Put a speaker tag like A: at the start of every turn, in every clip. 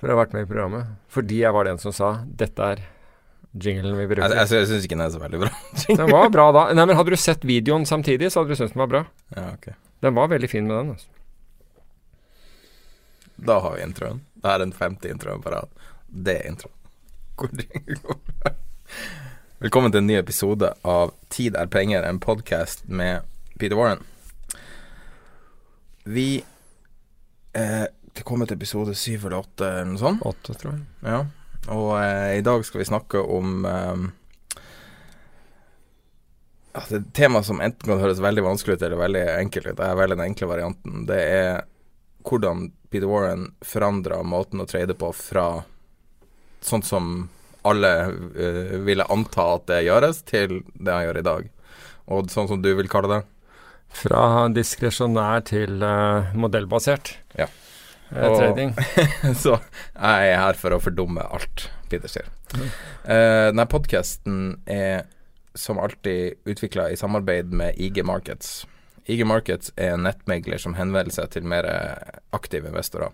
A: For å har vært med i programmet. Fordi jeg var den som sa 'dette er jinglen vi bruker'.
B: Jeg, jeg, jeg syns ikke den er så veldig bra.
A: Den var bra da. Nei, men Hadde du sett videoen samtidig, så hadde du syntes den var bra.
B: ja, ok.
A: Den var veldig fin med den. altså.
B: Da har vi introen. Da er den femte introen på rad. Det er introen. Velkommen til en ny episode av Tid er penger, en podkast med Peter Warren. Vi eh, Det kommer til episode syv eller åtte eller noe sånt.
A: Åtte, tror jeg.
B: Ja. Og eh, i dag skal vi snakke om eh, Det er et tema som enten kan høres veldig vanskelig ut eller veldig enkelt ut. Jeg velger den enkle varianten. Det er hvordan Peter Warren forandra måten å trade på fra sånn som alle uh, ville anta at det gjøres, til det han gjør i dag. Og sånn som du vil kalle det.
A: Fra diskresjonær til uh, modellbasert
B: Ja.
A: Eh, trading.
B: Så jeg er her for å fordumme alt Peter sier. Eh, denne podkasten er som alltid utvikla i samarbeid med IG Markets. IG Markets er en nettmegler som henvender seg til mer aktive investorer.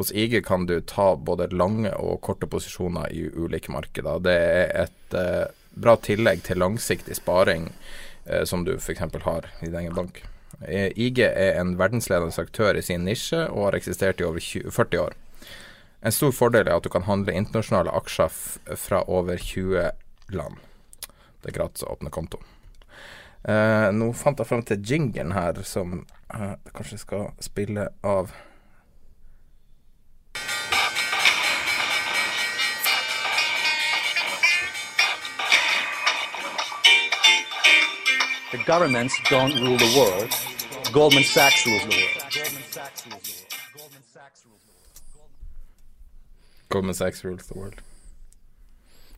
B: Hos IG kan du ta både lange og korte posisjoner i ulike markeder. Det er et uh, bra tillegg til langsiktig sparing uh, som du f.eks. har i din egen bank. Eh, IG er en verdensledende aktør i sin nisje og har eksistert i over 20, 40 år. En stor fordel er at du kan handle internasjonale aksjer fra over 20 land. Det er gratis å åpne konto. Eh, nå fant jeg frem til jingeren her, som eh, jeg kanskje skal spille av
C: The governments don't rule the world. Goldman Sachs rules the world.
B: Goldman Sachs Rules the World.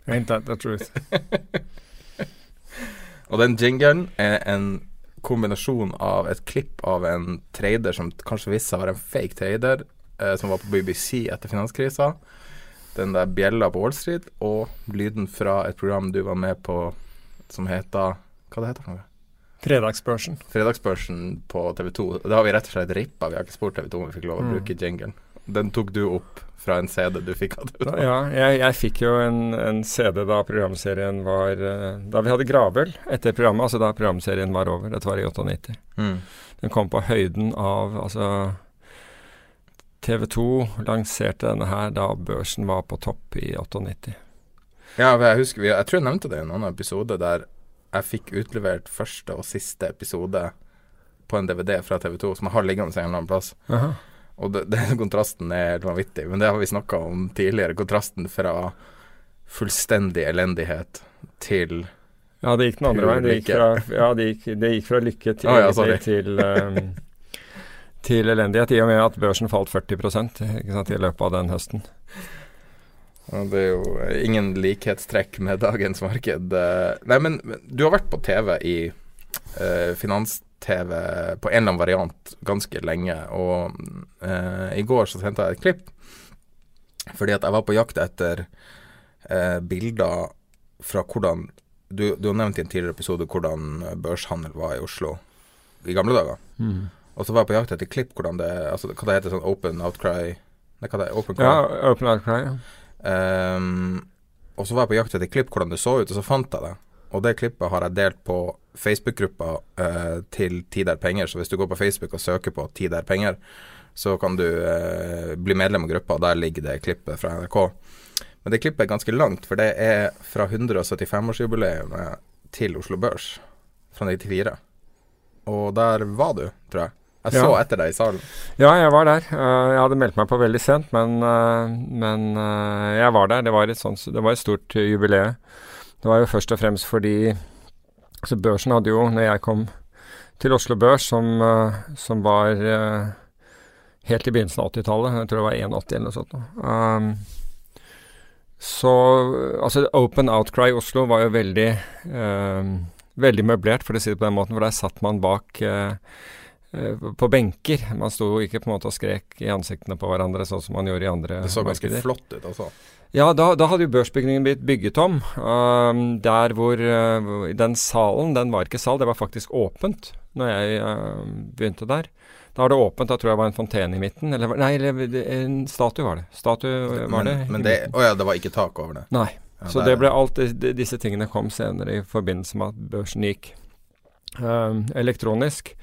A: Ain't that the truth?
B: Og den jingeren er en kombinasjon av et klipp av en trader som kanskje viste seg å være en fake trader, eh, som var på BBC etter finanskrisa. Den der bjella på Wall Street, og lyden fra et program du var med på som heter Hva det heter det?
A: Fredagsbørsen.
B: Fredagsbørsen på TV2. Det har vi rett og slett rippa. Vi har ikke spurt TV2 om vi fikk lov å
A: Mm.
B: bruke jinglen. Den tok du opp fra en CD du fikk av
A: Da,
B: TV2.
A: ja, jeg, jeg fikk jo en, en CD da programserien var eh, Da vi hadde gravøl etter programmet, altså da programserien var over. Dette var i 98.
B: Mm.
A: Den kom på høyden av Altså TV 2 lanserte denne her da børsen var på topp i 98.
B: Ja, jeg husker Jeg tror jeg nevnte det i en annen episode der jeg fikk utlevert første og siste episode på en DVD fra TV2 som jeg har liggende en eller annen plass.
A: Aha.
B: Og det, kontrasten er helt vanvittig. Men det har vi snakka om tidligere. Kontrasten fra fullstendig elendighet til
A: Ja, det gikk den andre veien. Det gikk fra, ja, det gikk, det gikk fra lykke til,
B: Å ja,
A: til, um, til elendighet, i og med at børsen falt 40 ikke sant, i løpet av den høsten.
B: Det er jo ingen likhetstrekk med dagens marked. Eh, Nei, men du har vært på TV i eh, finans-TV på en eller annen variant ganske lenge. Og eh, i går så sendte jeg et klipp fordi at jeg var på jakt etter eh, bilder fra hvordan du, du har nevnt i en tidligere episode hvordan børshandel var i Oslo i gamle dager. Og så var jeg på jakt etter klipp hvordan det altså, Hva det heter sånn open outcry Nei, hva det er, open cry.
A: Ja, Open Outcry. Ja.
B: Ehm, og så var jeg på jakt etter klipp hvordan det så ut, og så fant jeg det. Og det klippet har jeg delt på Facebook-gruppa eh, til Tid er penger. Så hvis du går på Facebook og søker på Tid er penger, så kan du eh, bli medlem av gruppa, og der ligger det klippet fra NRK. Men det klippet er ganske langt, for det er fra 175-årsjubileet til Oslo Børs fra 94. Og der var du, tror jeg. Jeg så
A: Ja.
B: etter deg i salen.
A: Ja, jeg var der. Eh, jeg hadde meldt meg på veldig sent, men, eh, men eh, jeg var der. Det var et, sånt, det var et stort uh, jubileum. Det var jo først og fremst fordi altså Børsen hadde jo, når jeg kom til Oslo Børs, som, som var helt i begynnelsen av 80-tallet, jeg tror det var 81 eller noe sånt, um, Så altså Open Outcry i Oslo var jo veldig eh, veldig møblert, for å si det på den måten, for der satt man bak eh, på benker. Man sto ikke på en måte og skrek i ansiktene på hverandre, sånn som man gjorde i andre
B: Det så ganske
A: markeder.
B: flott ut altså.
A: Ja, da, da hadde jo børsbygningen blitt bygget om. Uh, der hvor uh, Den salen, den var ikke sal, det var faktisk åpent når jeg uh, begynte der. Da var det åpent, da tror jeg det var en fontene i midten. Eller, nei, eller, en statue var det. Statue var det.
B: men
A: men
B: det. Å ja, det var ikke tak over det.
A: Nei.
B: Ja,
A: Så det ble alt de- Disse tingene kom senere i forbindelse med at børsen gikk um, elektronisk.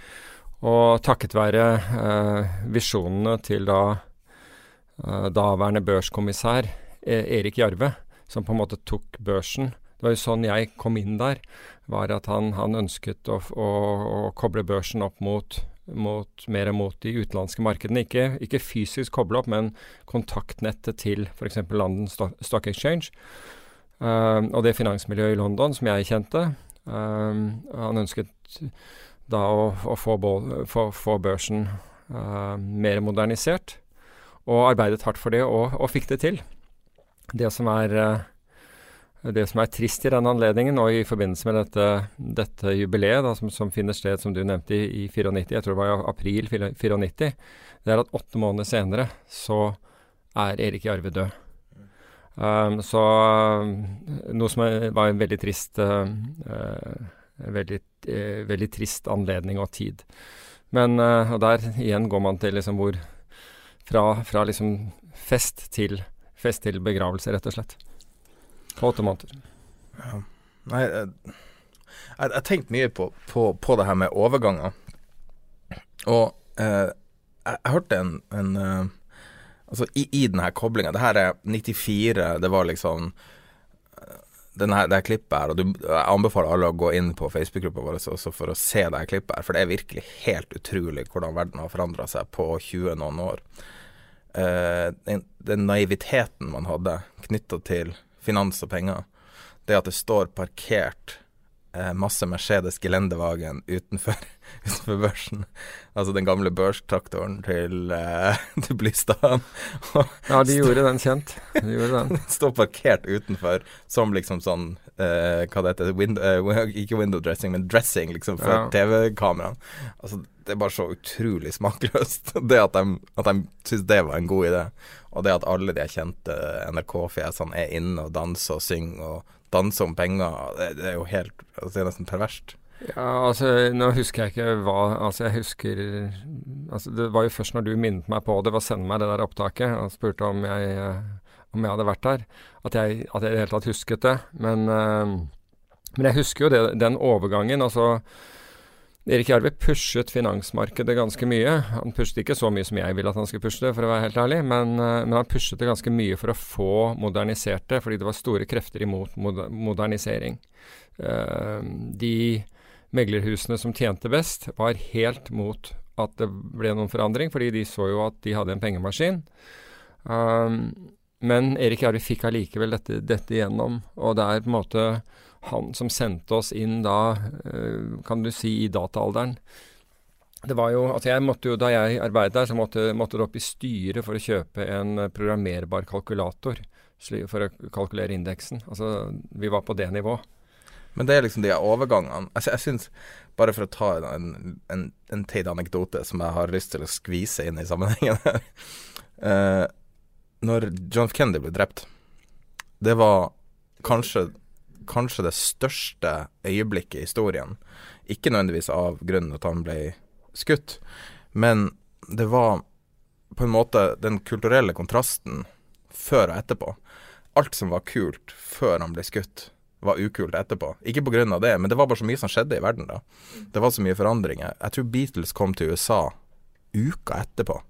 A: Og takket være uh, visjonene til da uh, daværende børskommissær eh, Erik Jarve, som på en måte tok børsen Det var jo sånn jeg kom inn der, var at han, han ønsket å, å, å koble børsen opp mot, mot mer mot de utenlandske markedene. Ikke, ikke fysisk koble opp, men kontaktnettet til f.eks. London Stock Exchange. Um, og det finansmiljøet i London som jeg kjente. Um, han ønsket da å, å få, få, få børsen uh, mer modernisert, og arbeidet hardt for det, og, og fikk det til. Det som er uh, det som er trist i denne anledningen, og i forbindelse med dette, dette jubileet da, som, som finner sted, som du nevnte, i, i 94, jeg tror det var i april 94, det er at åtte måneder senere så er Erik Jarve død. Um, så noe som var en veldig trist uh, veldig, eh, veldig trist anledning og tid. Men eh, og der igjen går man til liksom hvor Fra, fra liksom fest til fest til begravelse, rett og slett. På åtte måneder.
B: Ja. Nei, jeg har tenkt mye på, på, på det her med overganger. Og eh, jeg, jeg hørte en, en eh, Altså, i, i her koblinga Det her er 94, det var liksom den her, det klippet her, og du, jeg anbefaler alle å gå inn på Facebook-gruppa vår også for å se det her klippet her, for det er virkelig helt utrolig hvordan verden har forandra seg på 20 noen år. Eh, den, den naiviteten man hadde knytta til finans og penger, det at det står parkert eh, masse Mercedes Gelendewagen utenfor, utenfor børsen, altså den gamle børstraktoren til, uh, til Blystad,
A: Ja, de gjorde den kjent. De gjorde den.
B: står parkert utenfor som liksom sånn uh, Hva det heter window, uh, Ikke window dressing, men dressing, liksom, for
A: Ja.
B: TV-kameraene. Altså, det er bare så utrolig smakløst. Det at de, at de syns det var en god idé, og det at alle de kjente NRK-fjesene er inne og danser og synger og danser om penger, det, det er jo helt altså, Det er nesten perverst.
A: Ja, altså, nå husker jeg ikke hva Altså, jeg husker Altså, det var jo først når du minnet meg på det ved å sende meg det der opptaket og spurte om jeg, eh, om jeg hadde vært der, at jeg, at jeg i det hele tatt husket det. Men, eh, men jeg husker jo det, den overgangen. Altså Erik Jarve pushet finansmarkedet ganske mye. Han pushet ikke så mye som jeg ville at han skulle pushe det, for å være helt ærlig, men, eh, men han pushet det ganske mye for å få modernisert det, fordi det var store krefter imot moder modernisering. Uh, de meglerhusene som tjente best, var helt mot at det ble noen forandring, fordi de så jo at de hadde en pengemaskin. Um, men Erik Jarve fikk allikevel dette, dette igjennom, og det er på en måte han som sendte oss inn da, eh, kan du si, i dataalderen. Det var jo, altså jeg måtte jo, Da jeg arbeidet der, så måtte, måtte det opp i styret for å kjøpe en programmerbar kalkulator for å kalkulere indeksen. Altså, Vi var på det nivå.
B: Men det er liksom de overgangene altså, Jeg syns, bare for å ta en, en, en teit anekdote som jeg har lyst til å skvise inn i sammenhengen her uh, Når John F. Kennedy ble drept, det var kanskje, kanskje det største øyeblikket i historien. Ikke nødvendigvis av grunnen at han ble skutt, men det var på en måte den kulturelle kontrasten før og etterpå. Alt som var kult før han ble skutt, var ukult etterpå. Ikke av det, men det var bare så mye som skjedde i verden da. Det var så mye forandringer. Jeg tror Beatles kom til USA uka etterpå,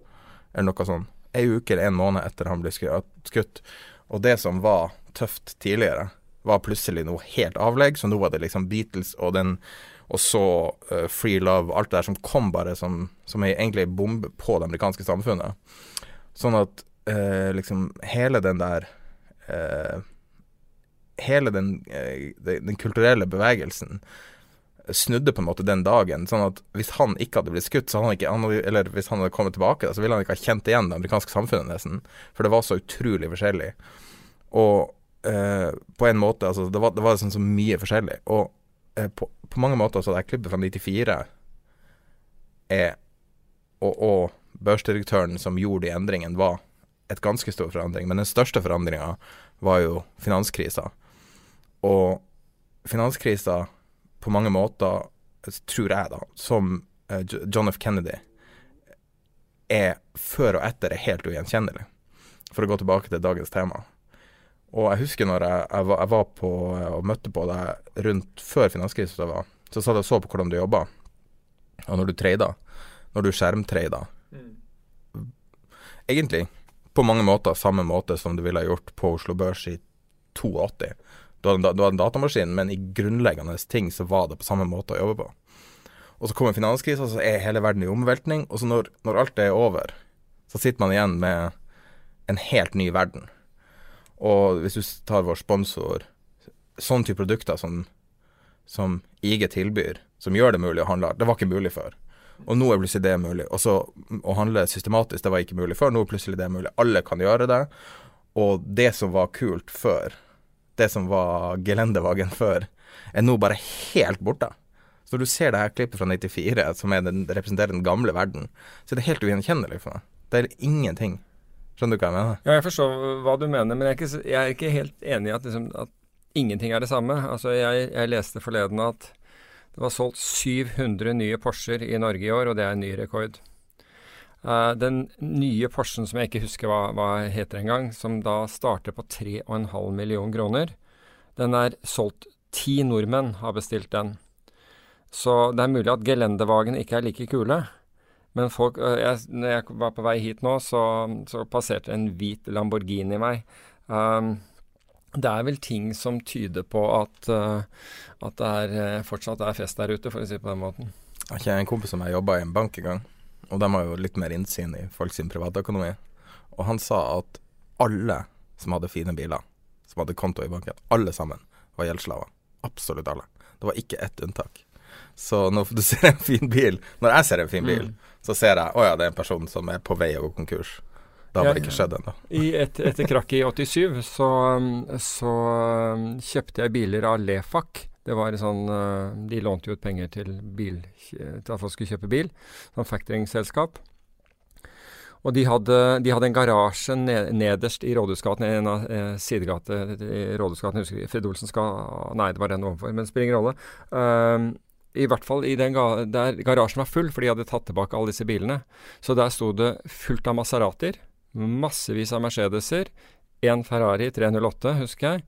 B: eller noe sånt. Ei uke eller en måned etter han ble skutt. Og det som var tøft tidligere, var plutselig noe helt avlegg. Så nå var det liksom Beatles og den og så uh, Free Love, alt det der som kom bare som, som egentlig ei bombe på det amerikanske samfunnet. Sånn at uh, liksom hele den der eh, Hele den, eh, den, kulturelle bevegelsen snudde på en måte den dagen. Sånn at hvis han ikke hadde blitt skutt, så hadde han ikke hadde, Eller hvis han hadde kommet tilbake, så ville han ikke ha kjent igjen det amerikanske samfunnet nesten. For det var så utrolig forskjellig. Og eh, på en måte altså, Det var, det var sånn så mye forskjellig. Og eh, på, på mange måter så det klippet fra 94 er Og, og børsdirektøren som gjorde de endringene, var et ganske stor forandring. Men den største forandringa var jo finanskrisa. Og finanskrisa på mange måter, tror jeg, da, som eh, John F. Kennedy, er før og etter er helt ugjenkjennelig. For å gå tilbake til dagens tema. Og jeg husker når jeg, jeg, var, jeg var, på og møtte på deg rundt før finanskrisa så satt jeg og så på hvordan du jobba. Og når du trada, når du skjermtrada mm. Egentlig på mange måter samme måte som du ville gjort på Oslo Børs i 82. Du hadde, du hadde en datamaskin, men i grunnleggende ting så var det på samme måte å jobbe på. Og så kommer finanskrisa, så er hele verden i omveltning. Og så når, når alt det er over, så sitter man igjen med en helt ny verden. Og hvis du tar vår sponsor, sånne type produkter som, som IG tilbyr, som gjør det mulig å handle Det var ikke mulig før. Og nå er plutselig det mulig. Og så å handle systematisk, det var ikke mulig før. Nå er plutselig det mulig. Alle kan gjøre det. Og det som var kult før, det som var gelendevagen før, er nå bare helt borte. Så når du ser det her klippet fra 94, som den, representerer den gamle verden, så er det helt ugjenkjennelig for meg. Det er ingenting. Skjønner du hva jeg mener?
A: Ja, jeg forstår hva du mener, men jeg er ikke, jeg er ikke helt enig i at, liksom, at, ingenting er det samme. Altså, jeg, jeg, leste forleden at det var solgt 700 nye Porscher i Norge i år, og det er en ny rekord. Uh, den nye Porschen som jeg ikke husker hva, hva heter engang, som da starter på 3,5 millioner kroner, den er solgt Ti nordmenn har bestilt den. Så det er mulig at gelendevagen ikke er like kule. Men folk øh, jeg, Når jeg var på vei hit nå, så, så passerte en hvit Lamborghini meg. Um, det er vel ting som tyder på at, uh, at det er, fortsatt er fest der ute, for å si det på den måten.
B: Jeg har en kompis som jeg jobba i en bank en gang, og de har jo litt mer innsyn i folks privatøkonomi. Og han sa at alle som hadde fine biler, som hadde konto i banken, alle sammen var gjeldsslaver. Absolutt alle. Det var ikke ett unntak. Så når du ser en fin bil Når jeg ser en fin bil, mm. så ser jeg å ja, det er en person som er på vei å gå konkurs. Det har bare ikke skjedd ennå.
A: Et, etter krakket i 87 så, så, kjøpte jeg biler av Lefak. Det var sånn uh, De lånte jo ut penger til, bil, til at folk skulle kjøpe bil. Sånn factoringselskap. Og de hadde, de hadde, en garasje nederst i Rådhusgaten, en av eh, sidegatene i Rådhusgaten. Husker jeg, Fred Olsen skal Nei, det var den overfor, men det spiller ingen rolle. Um, i hvert fall i den ga der garasjen var full, for de hadde tatt tilbake alle disse bilene. Så der sto det fullt av Maserater, massevis av Mercedeser, én Ferrari 308, husker jeg.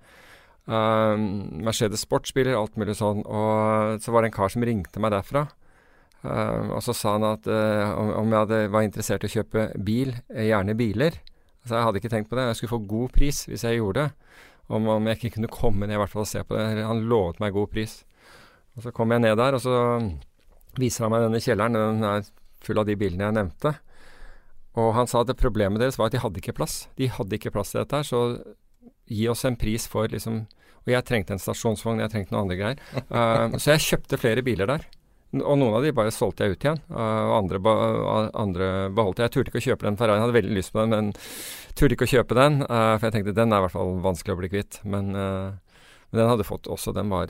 A: Um, Mercedes sportsbiler, alt mulig sånn. Og så var det en kar som ringte meg derfra. Uh, og så sa han at om, om, jeg hadde, var interessert i å kjøpe bil, eh, gjerne biler. Så Jeg hadde ikke tenkt på det. Jeg skulle få god pris hvis jeg gjorde det. Om, om jeg ikke kunne komme ned i hvert fall og se på det. Han lovet meg god pris. Og Så kom jeg ned der, og så viser han meg denne kjelleren. Den er full av de bilene jeg nevnte. Og han sa at problemet deres var at de hadde ikke plass. De hadde ikke plass til dette her, så gi oss en pris for liksom Og jeg trengte en stasjonsvogn, jeg trengte noen andre greier. Uh, så jeg kjøpte flere biler der. Og noen av de bare solgte jeg ut igjen, uh, og andre, andre, beholdt jeg. Jeg turte ikke å kjøpe den Ferrarien, hadde veldig lyst på den, men turte ikke å kjøpe den. For jeg tenkte den er i hvert fall vanskelig å bli kvitt. Men, men den hadde fått også Den var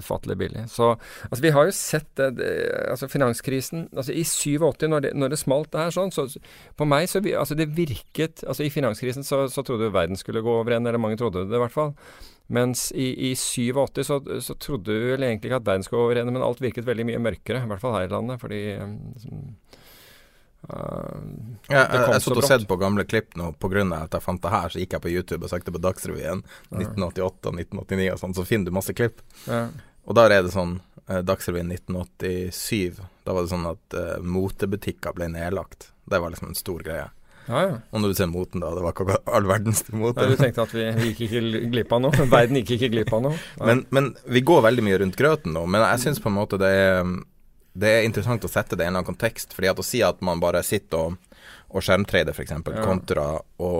A: ufattelig billig. Så altså, vi har jo sett det, det altså finanskrisen altså I 87, når det, når det smalt det her sånn, så på meg så altså det virket altså I finanskrisen så, så trodde jo verden skulle gå over ende, eller mange trodde det i hvert fall. Mens i, i 87 så, så trodde vi vel egentlig ikke at verden skulle gå over ende, men alt virket veldig mye mørkere. I hvert fall her i landet, fordi liksom,
B: Uh, jeg har satt og sett på gamle klipp nå pga. at jeg fant det her. Så gikk jeg på YouTube og søkte på Dagsrevyen 1988 og 1989 og sånn, så finner du masse klipp. Ja. Og der er det sånn uh, Dagsrevyen 1987. Da var det sånn at uh, motebutikker ble nedlagt. Det var liksom en stor greie. Ja, ja. Og når du ser moten, da. Det var ikke all verdens mote.
A: Ja, du tenkte at vi, vi gikk ikke glipp av noe? Verden gikk ikke glipp av noe?
B: Men, men, vi går veldig mye rundt grøten nå. Men jeg syns på en måte det er det er interessant å sette det i en annen kontekst. fordi at å si at man bare sitter og, og skjermtrader, f.eks., ja. kontra å,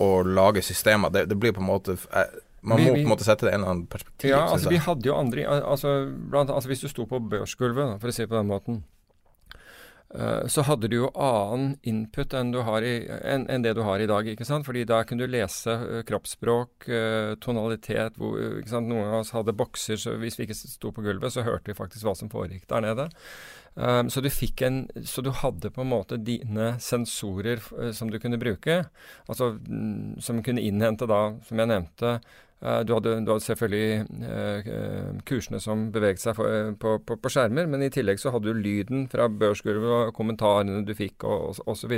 B: å lage systemer, det, det, blir på en måte eh, man må vi, vi, på en måte sette det i en eller annen perspektiv.
A: Ja, altså vi hadde jo andre altså, blant, altså Hvis du sto på børsgulvet, for å si det på den måten så hadde du jo annen input enn, i, enn, enn det du har i dag. ikke sant? Fordi da kunne du lese eh, kroppsspråk, eh, tonalitet hvor? Noen av oss hadde bokser, så hvis vi ikke sto på gulvet, så hørte vi faktisk hva som foregikk der nede. Um, så, du en, så du hadde på en måte dine sensorer som du kunne bruke, altså mm, som kunne innhente da, som jeg nevnte, Eh, du hadde, du hadde, selvfølgelig uh, kursene som beveget seg på, på, på, skjermer, men i tillegg så hadde du lyden fra børsgulvet og kommentarene du fikk og osv.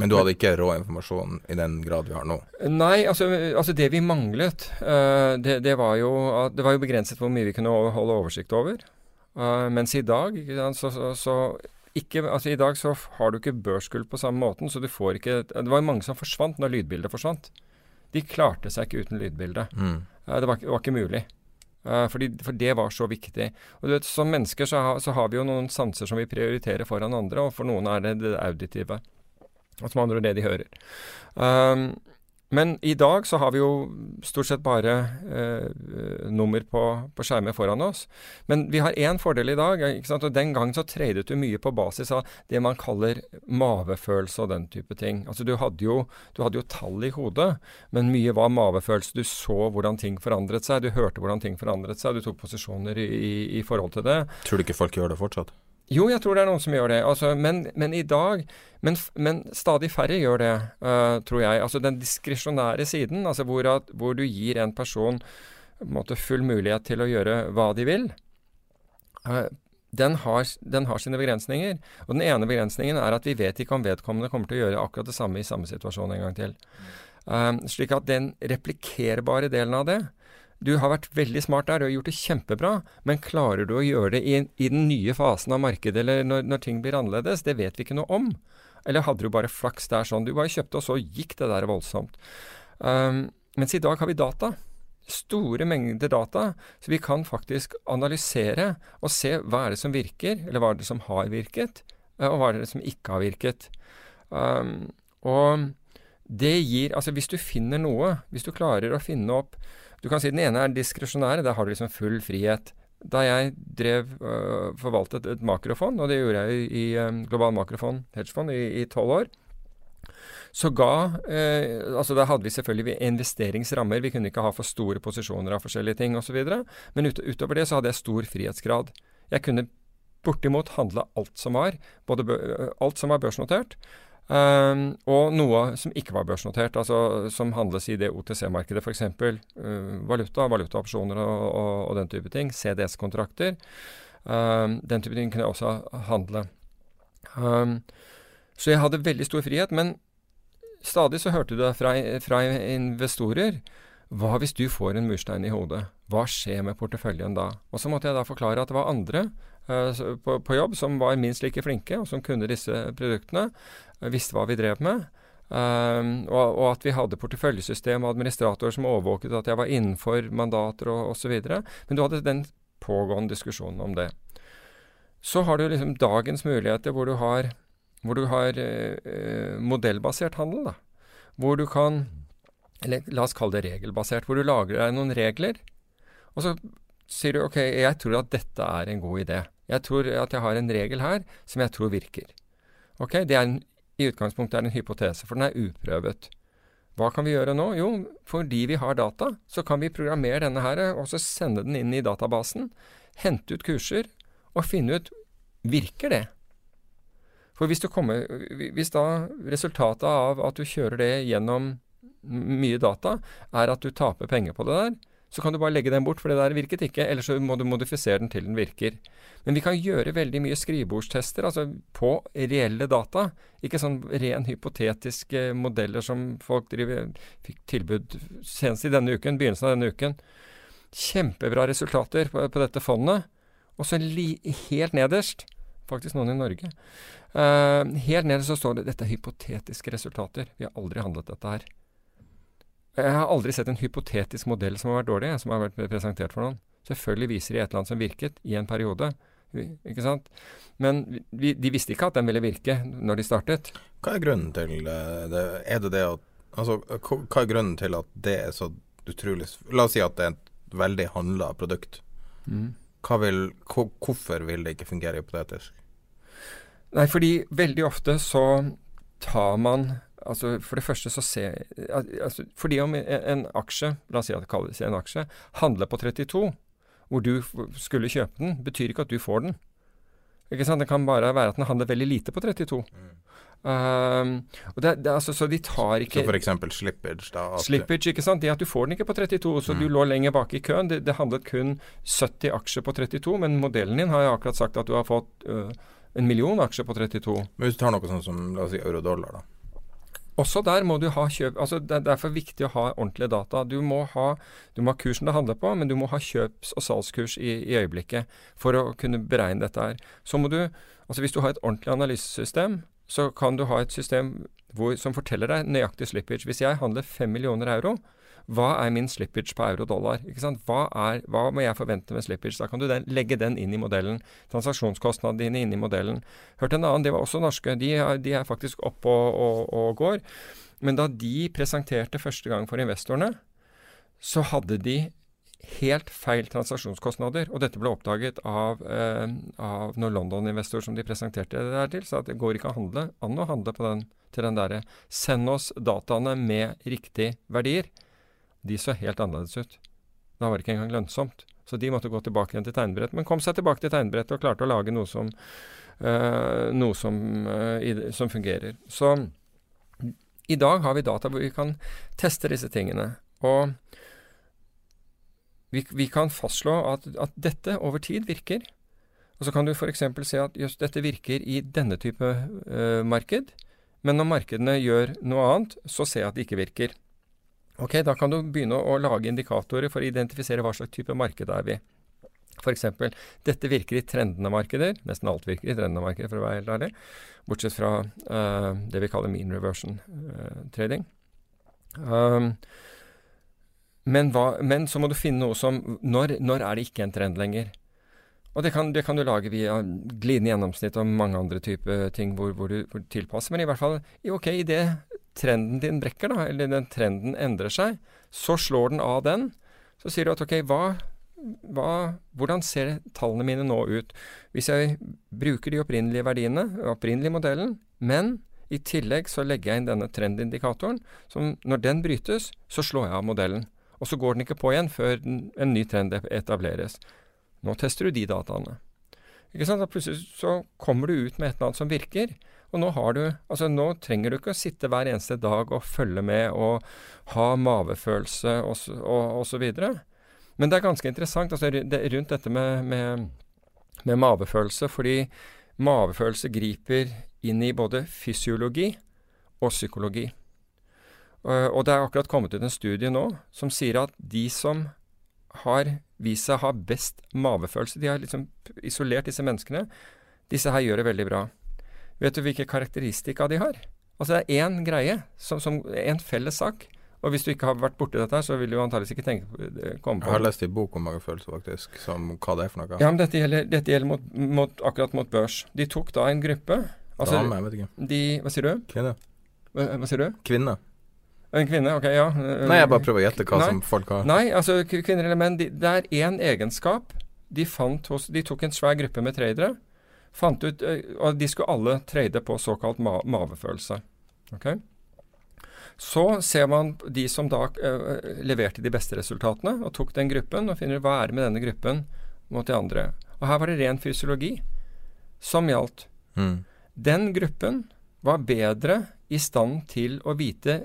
B: Men du hadde ikke rå informasjon i den grad vi har nå?
A: Nei, altså, altså det vi manglet, det, det, var jo det var jo begrenset hvor mye vi kunne holde oversikt over. Mens i dag så, så, så ikke, altså I dag så har du ikke børsgulv på samme måten, så du får ikke Det var jo mange som forsvant når lydbildet forsvant. De klarte seg ikke uten lydbilde. Mm. Uh, det, var, det, var, ikke mulig. Uh, fordi, for det var så viktig. Og du vet, Som mennesker så, ha, så, har vi jo noen sanser som vi prioriterer foran andre, og for noen er det det auditive. Altså med andre ord det de hører. Um, men i dag så har vi jo stort sett bare eh, nummer på, på skjermer foran oss. Men vi har én fordel i dag. sant? og Den gangen så tradet du mye på basis av det man kaller mavefølelse og den type ting. Altså Du hadde jo, du hadde jo tall i hodet, men mye var mavefølelse. Du så hvordan ting forandret seg, du hørte hvordan ting forandret seg, du tok posisjoner i, i, i forhold til det.
B: Tror du ikke folk gjør det fortsatt?
A: Jo, jeg tror det er noen som gjør det. Altså, men, men, i dag men, men, stadig færre gjør det, uh, tror jeg. Altså den diskresjonære siden, altså hvor, at, hvor, du gir en person en måte, full mulighet til å gjøre hva de vil, uh, den, har, den, har, sine begrensninger. Og den ene begrensningen er at vi vet ikke om vedkommende kommer til å gjøre akkurat det samme i samme situasjon en gang til. Uh, slik at den replikkerbare delen av det, du har vært veldig smart der, og gjort det kjempebra, men klarer du å gjøre det i, i den nye fasen av markedet, eller når, når, ting blir annerledes? Det vet vi ikke noe om. Eller hadde du bare flaks der sånn? Du bare kjøpte, og så gikk det der voldsomt. Um, mens i dag har vi data. Store mengder data, så vi kan faktisk analysere og se hva er det som virker, eller hva er det som har virket, eh, og hva er det som ikke har virket. Um, og det gir Altså, hvis du finner noe, hvis du klarer å finne opp du kan si den ene er diskresjonær, der har du liksom full frihet. Da jeg drev øh, forvaltet et makrofond, og det gjorde jeg i, i um, Global Makrofond hedgefond i tolv år, så ga eh, altså Da hadde vi selvfølgelig investeringsrammer. Vi kunne ikke ha for store posisjoner av forskjellige ting osv. Men ut, utover det så hadde jeg stor frihetsgrad. Jeg kunne bortimot handle alt som var, både alt som var børsnotert, Um, og noe som ikke var børsnotert, altså som handles i det OTC-markedet, f.eks. Uh, ehm, valuta, valutaopsjoner og, og, og, den type ting. CDS-kontrakter. Um, den type ting kunne jeg også handle. Um, så jeg hadde veldig stor frihet, men stadig så hørte du det fra, fra investorer. Hva hvis du får en murstein i hodet? Hva skjer med porteføljen da? Og så måtte jeg da forklare at det var andre på, på, jobb som var minst like flinke, og som kunne disse produktene, uh, visste hva vi drev med. Um, og, og, at vi hadde porteføljesystem og administratorer som overvåket at jeg var innenfor mandater og osv. Men du hadde den pågående diskusjonen om det. Så har du liksom dagens muligheter hvor du har, hvor du har uh, modellbasert handel. da, Hvor du kan Eller la oss kalle det regelbasert. Hvor du lager deg noen regler. Og så sier du ok, jeg tror at dette er en god idé. Jeg tror at jeg har en regel her som jeg tror virker. Ok, det er en, I utgangspunktet er det en hypotese, for den er uprøvet. Hva kan vi gjøre nå? Jo, fordi vi har data, så kan vi programmere denne her, og så sende den inn i databasen, hente ut kurser, og finne ut virker det. For hvis, kommer, hvis da resultatet av at du kjører det gjennom mye data, er at du taper penger på det der, så kan du bare legge den bort, for det der virket ikke. Eller så må du modifisere den til den virker. Men vi kan gjøre veldig mye skrivebordstester altså på reelle data. Ikke sånn ren hypotetiske modeller som folk driver, fikk tilbud senest i denne uken, begynnelsen av denne uken. Kjempebra resultater på, på dette fondet. Og så helt nederst faktisk noen i Norge. Uh, helt nederst så står det dette er hypotetiske resultater. Vi har aldri handlet dette her. Jeg har aldri sett en hypotetisk modell som har vært dårlig, som har vært presentert for noen. Selvfølgelig viser de et eller annet som virket i en periode. Ikke sant? Men vi, de visste ikke at den ville virke når de startet.
B: Hva er grunnen til eh, det? Er det det at Altså, hva er grunnen til at det er så utrolig La oss si at det er et veldig handla produkt. Mm. Vil, hvorfor vil det ikke fungere hypotetisk?
A: Nei, fordi veldig ofte så tar man Altså For det første så ser altså, Fordi om en, aksje, la oss si at det kalles en aksje, handler på 32, hvor du skulle kjøpe den, betyr ikke at du får den. Ikke sant? Det kan bare være at den handler veldig lite på 32. Um, og det, det, altså, så de tar ikke
B: Så eksempel slippage, da. at-
A: Slippage, ikke sant. Det at du får den ikke på 32, så du lå lenger bak i køen. Det, det handlet kun 70 aksjer på 32, men modellen din har jeg akkurat sagt at du har fått uh, en million aksjer på 32.
B: Men hvis du tar noe sånn som la oss si euro-dollar, da.
A: Også der må du ha kjøp altså Det er derfor viktig å ha ordentlige data. Du må ha, du må ha kursen det handler på, men du må ha kjøps- og salgskurs i, i øyeblikket for å kunne beregne dette her. Så må du, altså Hvis du har et ordentlig analysesystem, så kan du ha et system hvor, som forteller deg nøyaktig slippage. Hvis jeg handler 5 millioner euro, hva er min slippage på euro-dollar? Hva, hva må jeg forvente med slippage? Da kan du den, legge den inn i modellen. Transaksjonskostnadene dine inn i modellen. Hørte en annen, det var også norske. De de er faktisk oppe og, og, og går. Men da de presenterte første gang for investorene, så hadde de helt feil transaksjonskostnader. Og dette ble oppdaget av, eh, av noen London-investorer som de presenterte det der til. Så at det går ikke å handle, an å handle den, til den derre Send oss dataene med riktig verdier. De så helt annerledes ut. Da var det ikke engang lønnsomt. Så de måtte gå tilbake igjen til tegnbrett. Men kom seg tilbake til tegnbrettet og klarte å lage noe som, eh, noe som, eh, i som fungerer. Så i dag har vi data hvor vi kan teste disse tingene. Og vi, vi kan fastslå at, at dette over tid virker. Og så kan du f.eks. se at just dette virker i denne type eh, marked, men når markedene gjør noe annet, så ser jeg at det ikke virker. Ok, Da kan du begynne å, lage indikatorer for å identifisere hva slags type marked er vi. F.eks. dette virker i trendende markeder. Nesten alt virker i trendende markeder, for å være helt ærlig. Bortsett fra uh, det vi kaller mean reversion uh, trading. Um, men, hva, men så må du finne noe som når, når er det ikke en trend lenger? Og det kan, det kan du lage via glidende gjennomsnitt og mange andre typer ting hvor, hvor, du, hvor du tilpasser. Men i hvert fall, OK, i- ok, idet trenden din brekker, da, eller den trenden endrer seg, så slår den av den. Så sier du at ok, hva, hva, hvordan ser tallene mine nå ut? Hvis jeg bruker de opprinnelige verdiene, opprinnelige modellen, men i tillegg så legger jeg inn denne trendindikatoren, som når den brytes, så slår jeg av modellen. Og så går den ikke på igjen før en ny trend etableres. Nå tester du de dataene. Ikke sant? Da plutselig så kommer du ut med et eller annet som virker. Og nå du Altså, nå trenger du ikke å sitte hver eneste dag og følge med og ha mavefølelse og, og, og så videre. Men det er ganske interessant altså, det, rundt dette med, med, med mavefølelse, fordi mavefølelse griper inn i både fysiologi og psykologi. Og, og det er akkurat kommet ut en studie nå som sier at de som har vist seg å ha best mavefølelse, de har liksom isolert disse menneskene, disse her gjør det veldig bra. Vet du hvilke karakteristika de har? Altså det er én greie, som, som en felles sak. Og hvis du ikke har vært borti dette, så vil du antakeligvis ikke tenke på, det.
B: Jeg har lest en bok om magefølelse, faktisk, som hva det er for noe.
A: Ja, men dette gjelder, dette gjelder mot, mot, akkurat mot børs. De tok da en gruppe altså,
B: Dame, jeg vet ikke.
A: de, Hva sier du?
B: Kvinne.
A: Hva, hva sier du?
B: Kvinne.
A: En kvinne? Ok, ja. eh,
B: Nei, jeg bare prøver å gjette hva
A: Nei.
B: som folk har.
A: Nei, altså kvinner eller menn, de, det er én egenskap de fant hos De tok en svær gruppe med tradere, fant ut eh, Og de skulle alle trade på såkalt ma mavefølelse. Ok? Så ser man de som da eh, leverte de beste resultatene, og tok den gruppen, og finner ut hva er det med denne gruppen mot de andre. Og her var det ren fysiologi som gjaldt.
B: Mm.
A: Den gruppen var bedre i stand til å vite,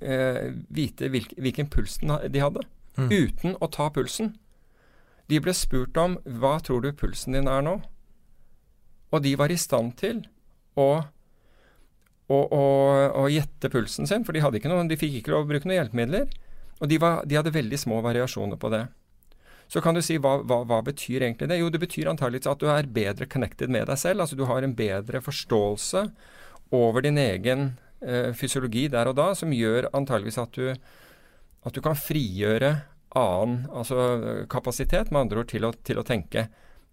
A: eh, vite hvilk, hvilken puls de hadde,
B: Mm.
A: uten å ta pulsen. De ble spurt om hva tror du pulsen din er nå? Og de var i stand til å, å, gjette pulsen sin, for de, noe, de fikk ikke lov å bruke noen hjelpemidler. Og de, var, de hadde veldig små variasjoner på det. Så kan du si hva, hva, hva betyr egentlig det? Jo, det betyr antageligvis at du er bedre connected med deg selv. Altså du har en bedre forståelse over din egen eh, fysiologi der og da, som gjør antageligvis at at du kan frigjøre annen altså kapasitet, med andre ord, til å, til å tenke.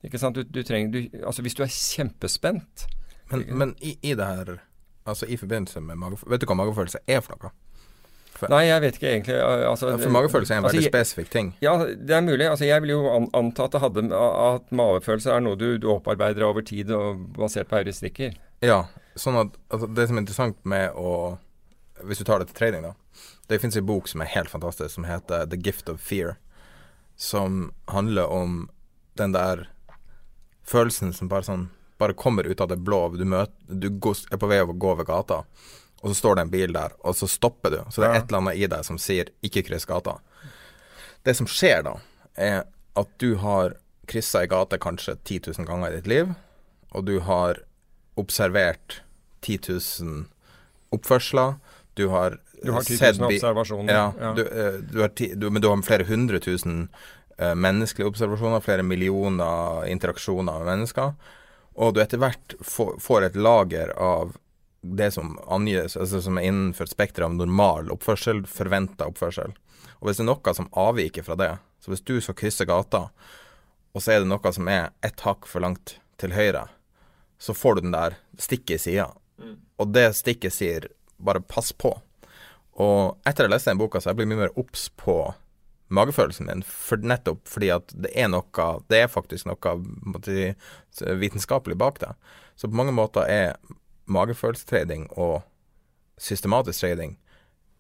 A: Ikke sant? Du, du trenger, du, altså hvis du er kjempespent
B: Men, men i, i det her, altså i forbindelse med magefølelse Vet du hva magefølelse er for noe? For,
A: Nei, jeg vet ikke egentlig. Altså,
B: For magefølelse er en
A: altså,
B: veldig spesifikk ting.
A: Ja, det er mulig. Altså, jeg vil jo an anta at, hadde, at magefølelse er noe du, du opparbeider over tid og basert på heuristikker.
B: Ja, sånn at altså, Det som er interessant med å Hvis du tar det til trading, da. Det finnes en bok som er helt fantastisk, som heter The Gift of Fear. Som handler om den der følelsen som bare sånn Bare kommer ut av det blå. Du, møter, du er på vei over å gå over gata, og så står det en bil der, og så stopper du. Så det er et eller annet i deg som sier 'ikke kryss gata'. Det som skjer da, er at du har kryssa ei gate kanskje 10 000 ganger i ditt liv, og du har observert 10 000 oppførsler. Du har,
A: Du har 10
B: sett
A: 000 observasjoner.
B: Ja,
A: Ja.
B: Du, eh, du har ti, du, men du har flere hundre tusen menneskelige observasjoner, flere millioner interaksjoner med mennesker, og du etter hvert får, et lager av det som angis, altså som er innenfor spekteret av normal oppførsel, forventa oppførsel. Og hvis det er noe som avviker fra det, så hvis du skal krysse gata, og så er det noe som er ett hakk for langt til høyre, så får du den der stikket i sida. Og det stikket sier bare pass på. Og etter å ha lest den boka, så jeg blitt mye mer obs på magefølelsen min, for nettopp fordi at det er noe Det er faktisk noe måtte, vitenskapelig bak det. Så på mange måter er magefølelsestrading og systematisk trading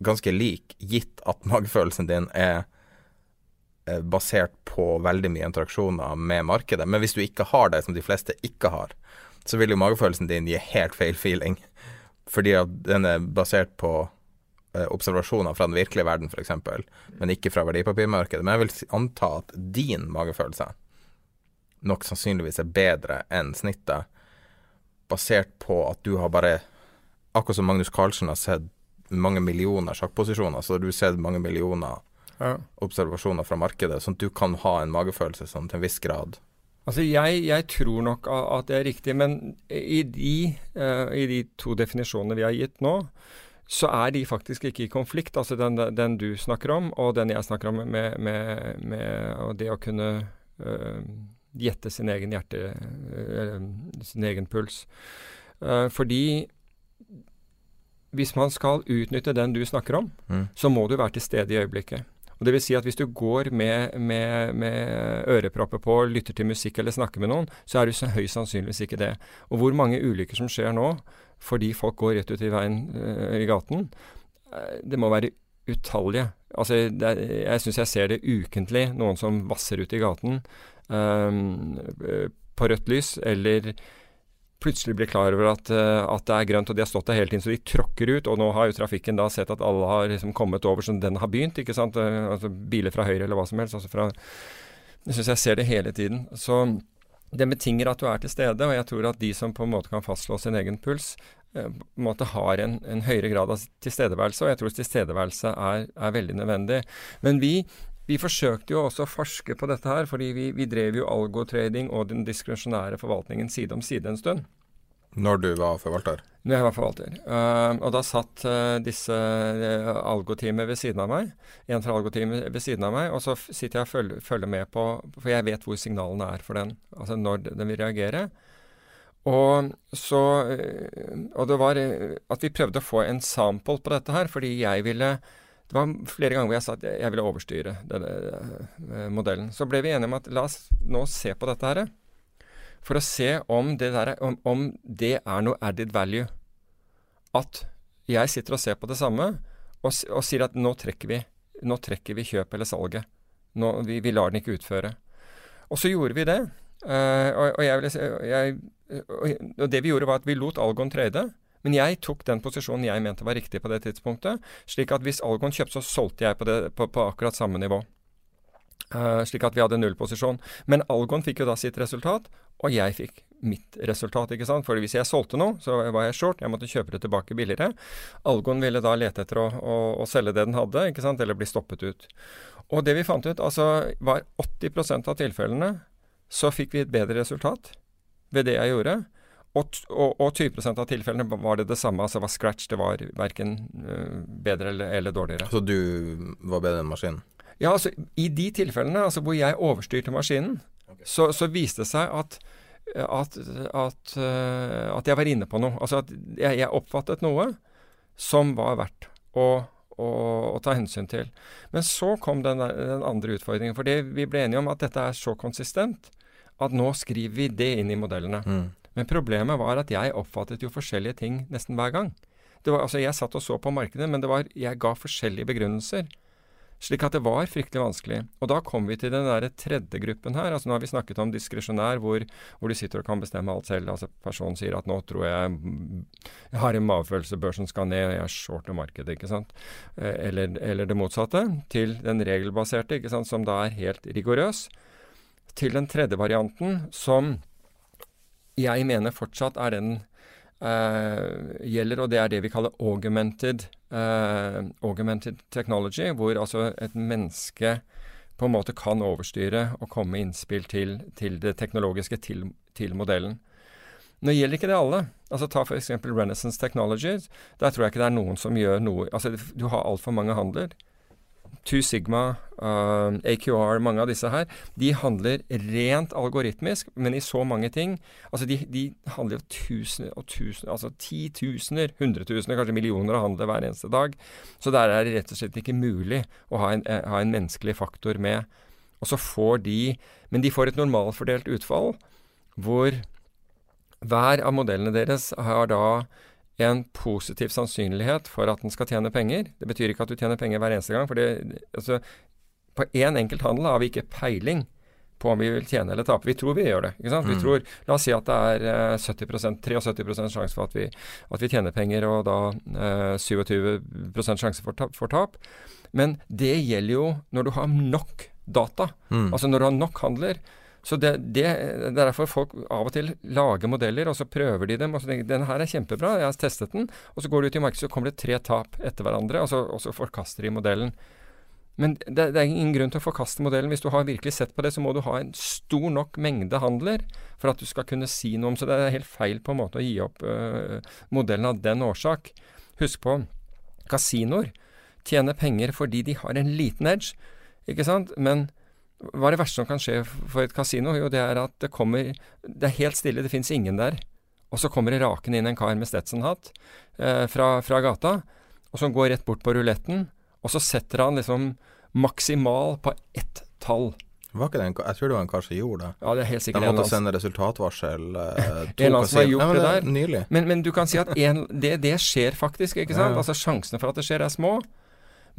B: ganske lik, gitt at magefølelsen din er basert på veldig mye interaksjoner med markedet. Men hvis du ikke har det, som de fleste ikke har, så vil jo magefølelsen din gi helt feil feeling. Fordi at den er basert på observasjoner fra den virkelige verden, f.eks., men ikke fra verdipapirmarkedet. Men jeg vil anta at din magefølelse nok sannsynligvis er bedre enn snittet, basert på at du har bare Akkurat som Magnus Carlsen har sett mange millioner sjakkposisjoner, så har du sett mange millioner
A: Ja.
B: observasjoner fra markedet, sånn at du kan ha en magefølelse sånn til en viss grad.
A: Altså, jeg, jeg tror nok at det er riktig, men i de, uh, i de to definisjonene vi har gitt nå, så er de faktisk ikke i konflikt. Altså den, den du snakker om, og den jeg snakker om med, med, med det å kunne øh, gjette sin egen hjerte, øh, sin egen puls. Uh, fordi hvis man skal utnytte den du snakker om,
B: Mm.
A: så må du være til stede i øyeblikket. Og det vil si at hvis du går med, med, med ørepropper på, lytter til musikk eller snakker med noen, så er du så høyst sannsynligvis ikke det. Og hvor mange ulykker som skjer nå fordi folk går rett ut i veien øh, i gaten, eh, det må være utallige. Altså, er, jeg syns jeg ser det ukentlig, noen som vasser ut i gaten øh, på rødt lys, eller plutselig blir klar over at, eh, at det er grønt, og de har stått der hele tiden, så de tråkker ut. Og nå har jo trafikken da sett at alle har liksom kommet over, så den har begynt, ikke sant. Eh, Altså biler fra høyre eller hva som helst. Altså fra Jeg syns jeg ser det hele tiden. Så det betinger at du er til stede, og jeg tror at de som på en måte kan fastslå sin egen puls, eh, på en måte har en, en høyere grad av tilstedeværelse, og jeg tror tilstedeværelse er, er veldig nødvendig. Men vi vi forsøkte jo også å forske på dette her, fordi vi, vi drev jo algotrading og den diskresjonære forvaltningen side om side en stund.
B: Når du var forvalter.
A: Når jeg var forvalter. Uh, og da satt uh, disse uh, algoteamet ved siden av meg. En fra algoteamet ved siden av meg. Og så sitter jeg og følger, følger med på For jeg vet hvor signalene er for den. Altså når den vil reagere. Og så Og det var at vi prøvde å få en sample på dette her, fordi jeg ville det var flere ganger hvor jeg sa at jeg ville overstyre denne uh, modellen. Så ble vi enige om at la oss nå se på dette her. For å se om det, der, er- om, om det er noe added value. At jeg sitter og ser på det samme og, og sier at nå trekker vi nå vi kjøp eller salget. Nå, vi, vi lar den ikke utføre. Og så gjorde vi det. Uh, og, og, jeg jeg, og det vi gjorde, var at vi lot Algon trade. Men jeg tok den posisjonen jeg mente var riktig på det tidspunktet. Slik at hvis Algon kjøpte, så solgte jeg på, det, på, på akkurat samme nivå. Uh, slik at vi hadde nullposisjon. Men Algon fikk jo da sitt resultat, og jeg fikk mitt resultat. ikke sant? For hvis jeg solgte noe, så var jeg short. Jeg måtte kjøpe det tilbake billigere. Algon ville da lete etter å, å, å selge det den hadde, ikke sant? eller bli stoppet ut. Og det vi fant ut, altså var 80% av tilfellene så fikk vi et bedre resultat ved det jeg gjorde. Og, og, og 20 av tilfellene var det det samme, altså var scratch. Det var verken øh, bedre eller, eller dårligere.
B: Så du var bedre enn maskinen?
A: Ja, altså I de tilfellene altså, hvor jeg overstyrte maskinen, så, så viste det seg at, at, at, eh, at jeg var inne på noe. Altså at jeg, jeg oppfattet noe som var verdt å, å, å ta hensyn til. Men så kom den, den andre utfordringen. For vi ble enige om at dette er så konsistent at nå skriver vi det inn i modellene.
B: Mm.
A: Men problemet var at jeg oppfattet jo forskjellige ting nesten hver gang. Var, altså Jeg satt og så på markedet, men var, jeg ga forskjellige begrunnelser. Slik at det var fryktelig vanskelig. Og da kom vi til den der tredje gruppen her. altså Nå har vi snakket om diskresjonær, hvor, hvor du sitter og kan bestemme alt selv. altså Personen sier at nå tror jeg jeg har en magefølelse, børsen skal ned, jeg shorter markedet, ikke sant. Eh, eller, eller det motsatte. Til den regelbaserte, ikke sant, som da er helt rigorøs. Til den tredje varianten, som jeg mener fortsatt er den uh, gjelder, og det er det vi kaller augmented, uh, augmented technology, hvor altså et menneske på en måte kan overstyre og komme med innspill til, til det teknologiske, til, til, modellen. Nå gjelder ikke det alle. Altså Ta f.eks. Renaissance Technologies. Der tror jeg ikke det er noen som gjør noe Altså Du har altfor mange handler. Two Sigma, uh, AQR, mange av disse her, de handler rent algoritmisk, men i så mange ting. Altså de, de handler jo tusener og tusener, altså titusener, hundretusener, kanskje millioner av handler hver eneste dag. Så der er det rett og slett ikke mulig å ha en, eh, ha en menneskelig faktor med. Og så får de Men de får et normalfordelt utfall, hvor hver av modellene deres har da en positiv sannsynlighet for at den skal tjene penger. Det betyr ikke at du tjener penger hver eneste gang. for det, altså, På én enkelt handel har vi ikke peiling på om vi vil tjene eller tape. Vi tror vi gjør det. ikke sant? Vi
B: Mm.
A: tror, La oss si at det er 70% 73% sjanse for at vi, at vi tjener penger, og da eh, 27 sjanse for, ta, for tap. Men det gjelder jo når du har nok data.
B: Mm.
A: Altså når du har nok handler. Så det, det, det, er derfor folk av og til lager modeller, og så prøver de dem. og så tenker de, Den her er kjempebra, jeg har testet den. Og så går du ut i markedet, så kommer det tre tap etter hverandre, og så, og så forkaster de modellen. Men det, det, er ingen grunn til å forkaste modellen. Hvis du har virkelig sett på det, så må du ha en stor nok mengde handler for at du skal kunne si noe om Så det er helt feil på en måte å gi opp øh, modellen av den årsak. Husk på, kasinoer tjener penger fordi de har en liten edge, ikke sant? Men hva er det verste som kan skje for et kasino? Jo, det er at det kommer Det er helt stille, det fins ingen der. Og så kommer det rakende inn en kar med Stetson-hatt eh, fra, fra, gata, og som går rett bort på ruletten, og så setter han liksom maksimal på ett tall.
B: Var ikke det en, jeg tror det var en kar som gjorde det.
A: Ja, det er helt sikkert
B: De måtte sende resultatvarsel. Eh,
A: en eller som har gjort
B: ja,
A: det der. Men, men, du kan si at en, det, det, skjer faktisk, ikke sant?
B: Ja, ja.
A: Altså Sjansene for at det skjer, er små.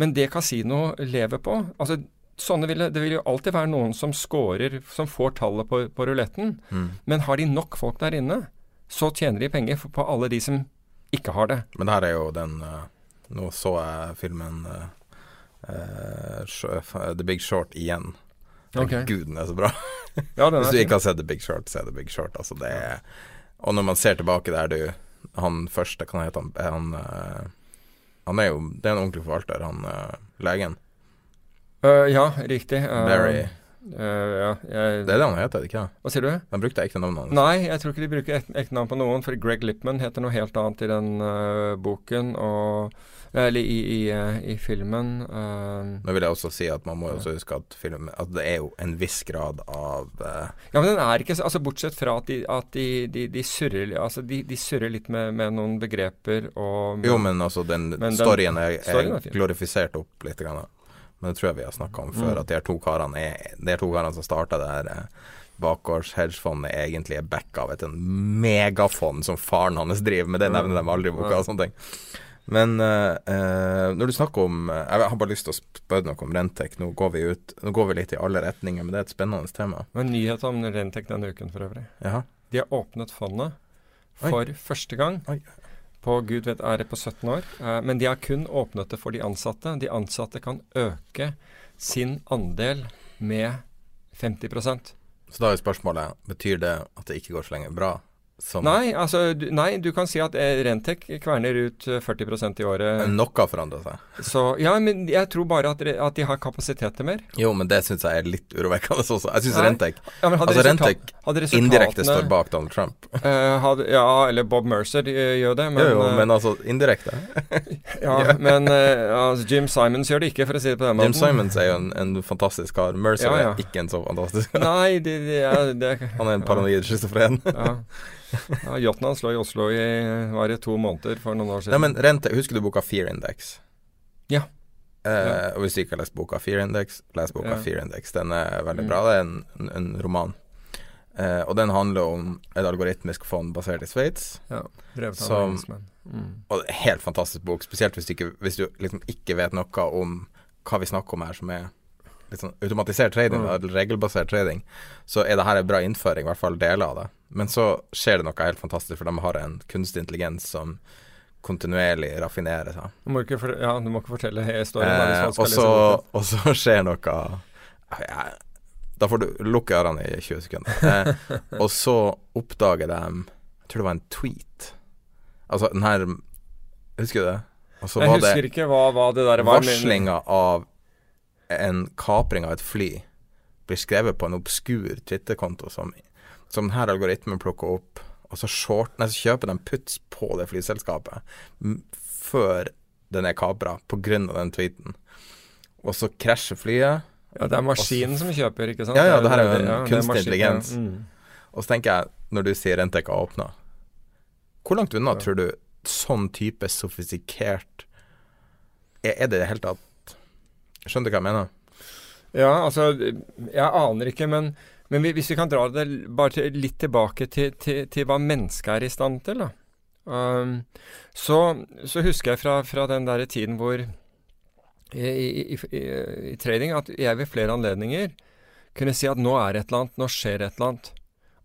A: Men det kasino lever på altså sånne vil, Det vil jo alltid være noen som scorer, som får tallet på, på ruletten.
B: Mm.
A: Men har de nok folk der inne, så tjener de penger på alle de som ikke har det.
B: Men det her er jo den uh, Nå så jeg filmen uh, uh, The Big Short igjen.
A: Okay.
B: Gud, den er så bra.
A: Ja, er
B: Hvis du ikke har sett The Big Short, så er The Big Short. Altså, det er Og når man ser tilbake der du Han første, kan hete han Han, han er jo Det er en ordentlig forvalter, han legen.
A: Uh, ja, riktig. Uh,
B: Barry.
A: Uh, ja, jeg,
B: Det er det han heter, ikke sant?
A: Hva sier du?
B: Han brukte ekte navn hans.
A: Nei, jeg tror ikke de bruker ek ekte navn på noen, for Greg Lippman heter noe helt annet i den boken. og eller i, i, i filmen. Uh,
B: Nå vil jeg også si at man må også huske at, film, at det er jo en viss grad av uh,
A: Ja, men den er ikke altså Bortsett fra at de, at de, de, de surrer altså de, de, surrer litt med, med noen begreper og
B: Jo, men altså, den,
A: men
B: storyen er,
A: storyen er
B: er glorifisert opp litt. Grann. Men det tror jeg vi har snakka om før,
A: Mm.
B: at de her to karene er De her to karene som starta det her eh, bakgårds hedgefondet, egentlig er backa av et megafond som faren hans driver med. Det nevner de aldri i boka og sånne ting. Men eh, når du snakker om Jeg har bare lyst til å spørre noe om Rentek. Nå går vi ut Nå går vi litt i alle retninger, men det er et spennende tema.
A: Det var en nyhet om Rentek denne uken for øvrig.
B: Jaha.
A: De har åpnet fondet for første gang
B: Oi.
A: På Gud vet ære på 17 år. Eh, men de har kun åpnet det for de ansatte. De ansatte kan øke sin andel med 50%
B: Så da er spørsmålet Betyr det at det ikke går så lenge bra? Som
A: Nei, altså, du, nei, du kan si at eh, Rentek kverner ut eh, 40% i året.
B: Nok har forandra seg.
A: Så ja, men jeg tror bare at, at de har kapasitet til mer.
B: Jo, men det syns jeg er litt urovekkende også. Jeg syns. Rentek
A: Ja, hadde
B: Altså,
A: resultat- hadde
B: indirekte står bak Donald Trump.
A: Uh, hadde, ja, eller Bob Mercer de, gjør det, men,
B: jo, jo,
A: eh,
B: men altså indirekte.
A: ja, men uh, altså, Jim Simons gjør det ikke, for å si det på den måten.
B: Jim Simons er jo en, en fantastisk kar. Mercer
A: Ja, ja.
B: er ikke en så fantastisk kar.
A: Nei, de, de, det,
B: Han er en paranoid schizofren.
A: Ja. ja Yachten hans lå i Oslo i var det to måneder for noen år
B: Nei, men rente Husker du boka Fear Index?
A: Ja.
B: Eh,
A: Ja.
B: Og hvis du ikke har lest boka Fear Index, les boka
A: Ja.
B: Fear Index. Den er veldig
A: Mm.
B: bra. Det er en, en, roman. Eh, og den handler om et algoritmisk fond basert i Sveits.
A: ja.
B: Som-
A: Mm.
B: Og det en helt fantastisk bok, spesielt hvis du, ikke, hvis du liksom ikke vet noe om hva vi snakker om her, som er sånn automatisert trading,
A: Mm.
B: eller regelbasert trading, så er det her en bra innføring, i hvert fall deler av det. Men så skjer det noe helt fantastisk, for de har en kunstig intelligens som kontinuerlig raffinerer seg.
A: Du må ikke, for, ja, du må ikke fortelle historien.
B: Eh, og, så, og så skjer noe ja, Da får du lukke ørene i 20 sekunder. Eh, og så oppdager de Jeg tror det var en tweet. Altså den her Husker du det?
A: Jeg
B: husker det
A: ikke hva, hva det der var.
B: Varslinga av en kapring av et fly blir skrevet på en obskur Twitter-konto som, som denne algoritmen plukker opp, og så, short, nei, så kjøper de puts på det flyselskapet før den er kapra pga. den tweeten. Og så krasjer flyet,
A: Ja, det er maskinen som kjøper, ikke sant?
B: Ja, ja, det her er jo en
A: ja,
B: kunstig intelligens.
A: Mm.
B: og så tenker jeg, når du sier Rentek har åpna Hvor langt unna
A: Ja.
B: tror du sånn type sofistikert Er, er det i det hele tatt Skjønner du hva jeg mener?
A: ja, altså Jeg aner ikke, men, men hvis vi kan dra det bare litt tilbake til, til, til hva mennesket er i stand til, da. Um, så, så husker jeg fra, fra den der tiden hvor i, i, i, i, trading at jeg ved flere anledninger kunne si at nå er et eller annet, nå skjer et eller annet.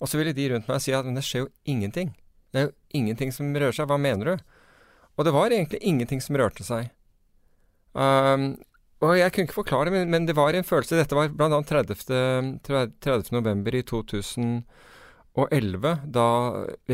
A: Og så ville de rundt meg si at men det skjer jo ingenting. Det er jo ingenting som rører seg. Hva mener du? Og det var egentlig ingenting som rørte seg. Um, og jeg kunne ikke forklare, men, men det var en følelse Dette var bl.a. 30. 30. november i 2011, da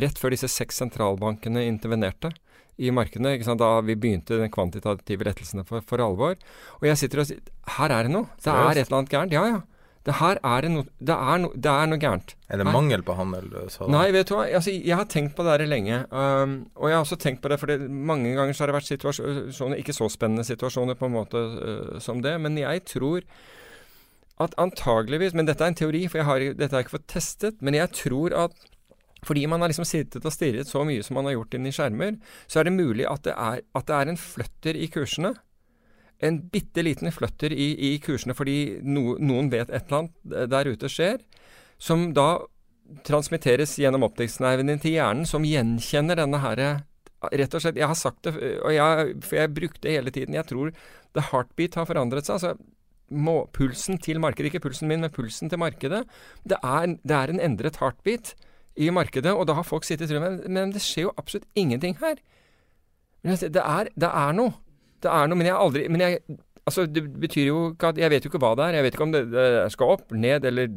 A: rett før disse seks sentralbankene intervenerte i markedene. Ikke sant? Da vi begynte den kvantitative lettelsene for, for alvor. Og jeg sitter og sier Her er det noe. Det er et eller annet gærent. Ja, ja. Det her er no, det, er no, det er noe gærent.
B: Er det mangel på handel sa?
A: Nei, vet du hva. Altså, jeg har tenkt på det her lenge. Um, og jeg har også tenkt på det, for det, mange ganger så har det vært situasjoner, ikke så spennende situasjoner på en måte uh, som det, men jeg tror at antageligvis Men dette er en teori, for jeg har, dette har jeg ikke fått testet. Men jeg tror at fordi man har liksom sittet og stirret så mye som man har gjort inn i skjermer, så er det mulig at det er, at det er en fløtter i kursene. En bitte liten flytter i, i kursene fordi no, noen vet et eller annet der ute skjer, som da transmitteres gjennom optikknervene til hjernen, som gjenkjenner denne herre Rett og slett, Jeg har sagt det, og jeg, for jeg brukte det hele tiden. Jeg tror the heartbeat har forandret seg. altså må, Pulsen til markedet, ikke pulsen min, men pulsen til markedet. Det er, det er en endret heartbeat i markedet, og da har folk sittet rundt men, men det skjer jo absolutt ingenting her. Det er, det er noe. Det er noe, men jeg har aldri Men jeg Altså, det betyr jo ikke at Jeg vet jo ikke hva det er. Jeg vet ikke om det, det skal opp, ned, eller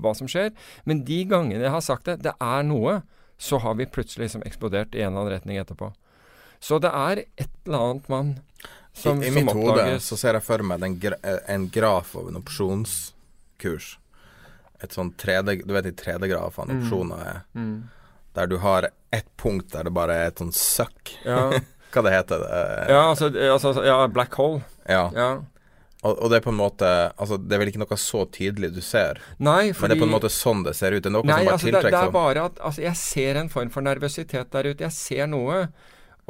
A: hva som skjer. Men de gangene jeg har sagt det, det er noe, så har vi plutselig liksom eksplodert i en eller annen retning etterpå. Så det er et eller annet man som,
B: I, I
A: som
B: mitt hode så ser jeg for meg gra en graf av en opsjonskurs. Et sånn 3D Du vet de 3D-grafene
A: Mm.
B: opsjoner er?
A: Mm.
B: Der du har ett punkt der det bare er et sånn søkk.
A: Ja,
B: Hva det heter det?
A: ja, altså, altså Ja, black hole.
B: Ja.
A: Ja.
B: Og, det er på en måte Altså, det er vel ikke noe så tydelig du ser,
A: Nei, fordi, men
B: det er på en måte sånn det ser ut. Det er noe
A: Nei,
B: som bare
A: altså, det, det er bare at altså, jeg ser en form for nervøsitet der ute. Jeg ser noe.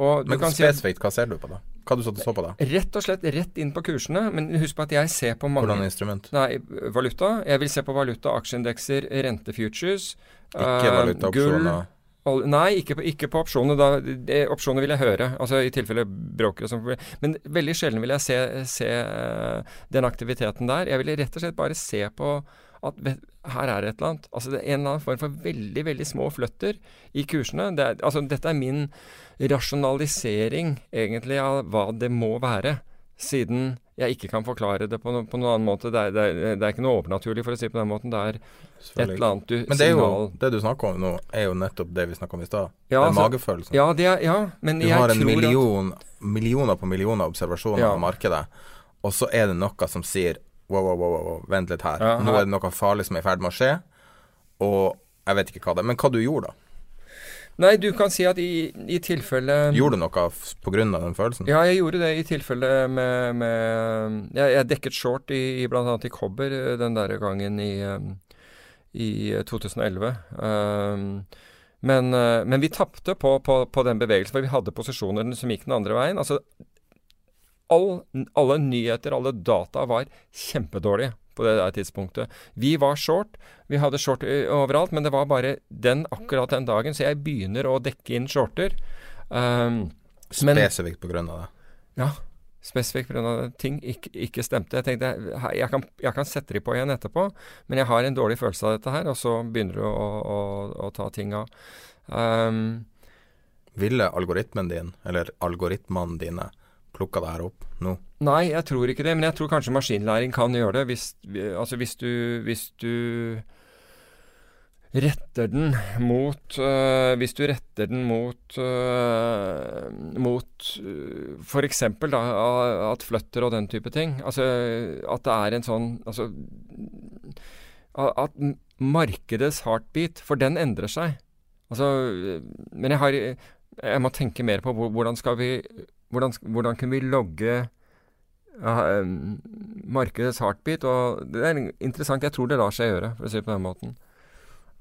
A: Og du
B: Men
A: kan si
B: spesifikt, hva ser du på da? Hva du satt og så på da?
A: rett og slett rett inn på kursene. Men husk på at jeg ser på mange
B: Hvordan instrument?
A: Nei, valuta. Jeg vil se på valuta, aksjeindekser, rentefutures.
B: Ikke valuta,
A: gull,
B: opsjoner?
A: Nei, ikke på, ikke på opsjoner. Da, det, opsjoner vil jeg høre. Altså i tilfelle brokere som Men veldig sjelden vil jeg se, se eh, den aktiviteten der. Jeg vil rett og slett bare se på at her er det et eller annet. Altså det er en eller annen form for veldig, veldig små fløtter i kursene. Det er, altså dette er min rasjonalisering egentlig av hva det må være. Siden jeg ikke kan forklare det på, no, på noen annen måte. Det er, det, er, det er ikke noe overnaturlig, for å si det på den måten. Det er et eller annet du
B: Men det er jo
A: signal
B: Det du snakker om nå, er jo nettopp det vi snakka om i stad.
A: Ja,
B: den
A: altså-
B: magefølelsen.
A: Ja, det er, ja men
B: Du
A: jeg
B: har en
A: tror at
B: million, millioner på millioner observasjoner
A: Ja.
B: av markedet, og så er det noe som sier wow, wow, wow, wow vent litt her.
A: Ja,
B: Nå er det noe farlig som er i ferd med å skje, og jeg vet ikke hva det er. Men hva du gjorde da?
A: Nei, du kan si at i, i tilfelle
B: Gjorde du noe pga. på grunn av den følelsen?
A: Ja, jeg gjorde det i tilfelle med, med jeg, jeg dekket short i, i bl.a. i kobber eh, den der gangen i, um, i 2011. Um, men, eh, men vi tapte på, på, på den bevegelsen, for vi hadde posisjoner som gikk den andre veien. Altså, all, alle nyheter, alle data var kjempedårlige på det der tidspunktet. Vi var short. Vi hadde short overalt, men det var bare den akkurat den dagen. Så jeg begynner å dekke inn shorter. Um, men-
B: Spesifikt på grunn av det.
A: ja, spesifikt pga. ting ikke, ikke stemte. Jeg tenkte jeg kan, jeg kan sette de på igjen etterpå, men jeg har en dårlig følelse av dette her, og så begynner du å, å, å ta ting av. Um,
B: Ville algoritmen din, eller algoritmene dine, plukka det her opp nå?
A: nei, jeg tror ikke det, men jeg tror kanskje maskinlæring kan gjøre det. Hvis, altså hvis du, hvis du retter den mot øh, Hvis du retter den mot øh, Mot øh, eksempel at flutter og den type ting. Altså at det er en sånn Altså at markedets heartbeat, for den endrer seg. Altså øh, Men jeg har Jeg må tenke mer på hvordan skal vi Hvordan, hvordan kan vi logge um, markedets heartbeat? Og det er interessant. Jeg tror det lar seg gjøre, for å si det på den måten.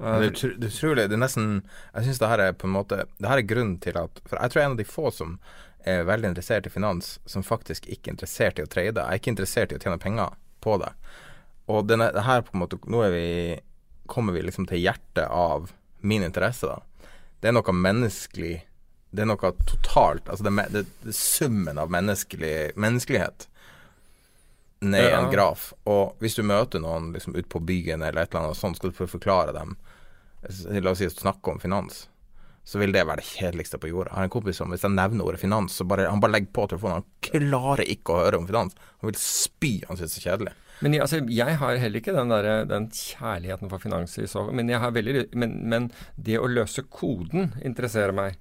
B: Uh, det er utrolig Det er nesten Jeg syns det her er på en måte Det her er grunnen til at For jeg tror jeg er en av de få som er veldig interessert i finans, som faktisk ikke er interessert i å trade. Jeg er ikke interessert i å tjene penger på det. Og denne, det her på en måte Nå er vi kommer vi liksom til hjertet av min interesse, da. Det er noe menneskelig Det er noe totalt Altså det, det, det summen av menneskelig, menneskelighet ned i
A: Ja.
B: en graf. Og hvis du møter noen liksom ute på byen eller et eller annet sånt, skal du forklare dem La oss si at du snakker om finans, så vil det være det kjedeligste på jorda. Jeg har en kompis som hvis jeg nevner ordet finans, så bare, han bare legger på telefonen. Han klarer ikke å høre om finans. Han vil spy. Han synes det er kjedelig.
A: Men jeg, altså, jeg har heller ikke den, der, den kjærligheten for finans i så men, men, men det å løse koden interesserer meg.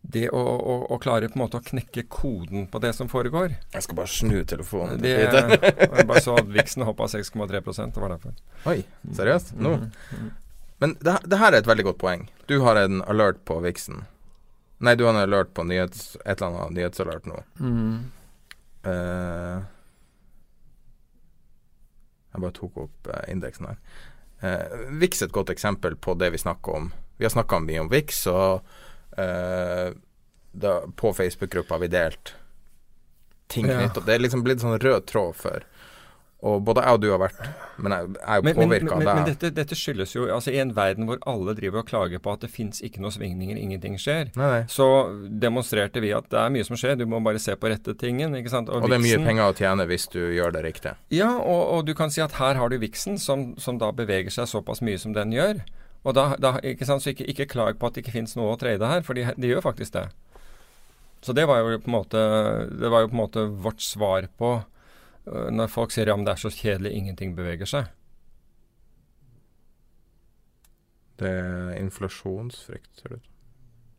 A: Det å, å, å klare på en måte å knekke koden på det som foregår.
B: Jeg skal bare snu telefonen.
A: Det, jeg bare så at Vixen hoppa 6,3 det var derfor.
B: Oi, seriøst? Nå?
A: Mhm.
B: Men det, det her er et veldig godt poeng. Du har en alert på Vixen. Nei, du har en alert på nyhets, et eller annet nyhetsalert nå. Eh, jeg bare tok opp uh, indeksen her. Uh, Vix er et godt eksempel på det vi snakker om. Vi har snakka mye om Vix, og eh, da, på Facebook-gruppa vi delt ting
A: Ja.
B: knyttet Det er liksom blitt sånn rød tråd før. Og både jeg og du har vært Men jeg, jeg er jo påvirka av det.
A: men dette, dette skyldes jo altså I en verden hvor alle driver og klager på at det fins ikke noen svingninger, ingenting skjer,
B: Nei, nei.
A: så demonstrerte vi at det er mye som skjer, du må bare se på rette tingen. ikke sant?
B: Og det er mye penger å tjene hvis du gjør det riktig.
A: Ja, og, og du kan si at her har du Vixen, som, som da beveger seg såpass mye som den gjør. Og da, da ikke sant, Så ikke, ikke klag på at det ikke fins noe å trade her, for de, de gjør faktisk det. Så det var jo på en måte Det var jo på en måte vårt svar på uh, når folk sier ja, men det er så kjedelig, ingenting beveger seg.
B: Det er inflasjonsfrykt, ser det ut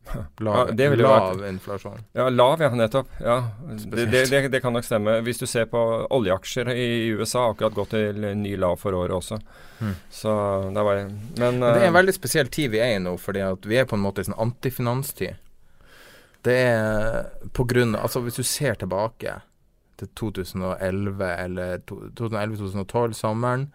A: Ja,
B: Lav,
A: det ville
B: lav vært. inflasjon.
A: Ja, lav, ja, nettopp. Ja, det, det, det, kan nok stemme. Hvis du ser på oljeaksjer i USA, har akkurat gått til ny lav for året også.
B: Mm.
A: Så det var Men,
B: Men det er en
A: øh,
B: veldig spesiell tid vi er i nå, fordi vi er på en måte i sånn antifinanstid. Det er på grunn Altså, hvis du ser tilbake til 2011 eller 2011-2012, sommeren,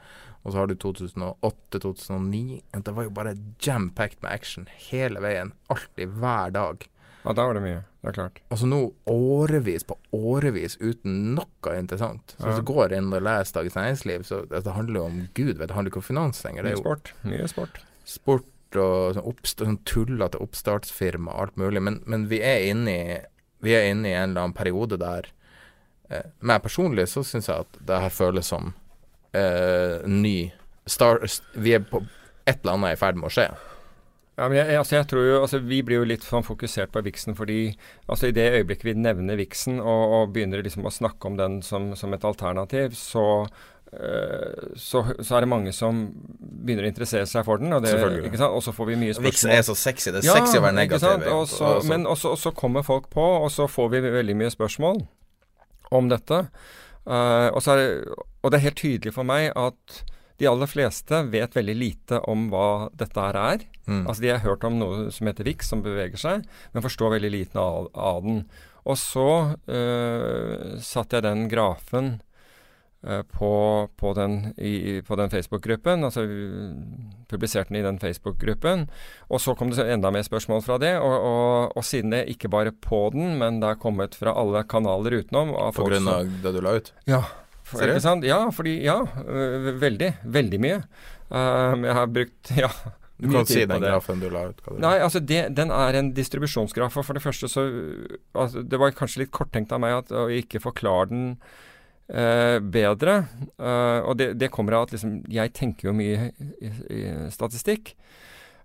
B: og så har du 2008-2009 Det var jo bare jam-packed med action hele veien. Alltid, hver dag.
A: ja, da var det mye. Det er klart.
B: Altså nå årevis på årevis uten noe interessant. Så
A: Ja.
B: du går inn og leser Dagens Næringsliv, så altså, det handler jo om Gud, vet du, det handler ikke om finans lenger. Det
A: Mye sport. Mye sport.
B: sport og sånn, sånn tullete oppstartsfirma og alt mulig. Men, men vi er inne i Vi er inne i en eller annen periode der eh, Meg personlig så syns jeg at det her føles som eh, ny star, Vi er på et eller annet i ferd med å skje.
A: Ja, men jeg, altså jeg tror jo, altså Vi blir jo litt sånn fokusert på Vixen fordi altså i det øyeblikket vi nevner Vixen og, og begynner liksom å snakke om den som, som et alternativ, så, øh, så, så er det mange som begynner å interessere seg for den. Og, det, ikke sant? og så får vi mye spørsmål.
B: så sexy. Det
A: Ja, ikke sant?
B: Og
A: Og så, men også, også kommer folk på, og så får vi veldig mye spørsmål om dette. Eh, og, så er og det er helt tydelig for meg at de aller fleste vet veldig lite om hva dette her er.
B: mm.
A: Altså De har hørt om noe som heter VIX, som beveger seg, men forstår veldig lite av, av den. Og så uh, satte jeg den grafen på, på den, på den Facebook-gruppen. Altså publiserte den i den Facebook-gruppen. Og så kom det enda mer spørsmål fra det. Og, og, og siden det ikke bare på den, men det er kommet fra alle kanaler utenom av
B: På grunn av det du la ut?
A: Ja. For, ikke sant? Ja, fordi Ja, veldig. Veldig mye. Um, jeg har brukt Ja.
B: Du kan si den grafen du la ut. Det
A: Nei, altså det, den er en distribusjonsgraf. Og for det første så altså Det var kanskje litt korttenkt av meg at, å ikke forklare den eh, bedre. Eh, og det, det kommer av at liksom, jeg tenker jo mye i, i statistikk.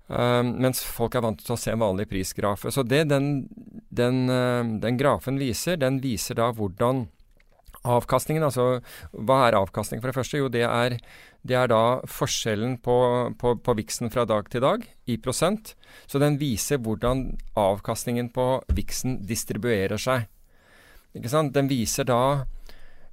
A: eh, mens folk er vant til å se en vanlig prisgrafe. Så det den, den, eh, den grafen viser, den viser da hvordan avkastningen, altså hva er avkastning for det første? Jo, det er, det er da forskjellen på, på, på viksen fra dag til dag i prosent. Så den viser hvordan avkastningen på viksen distribuerer seg. Ikke sant? Den viser da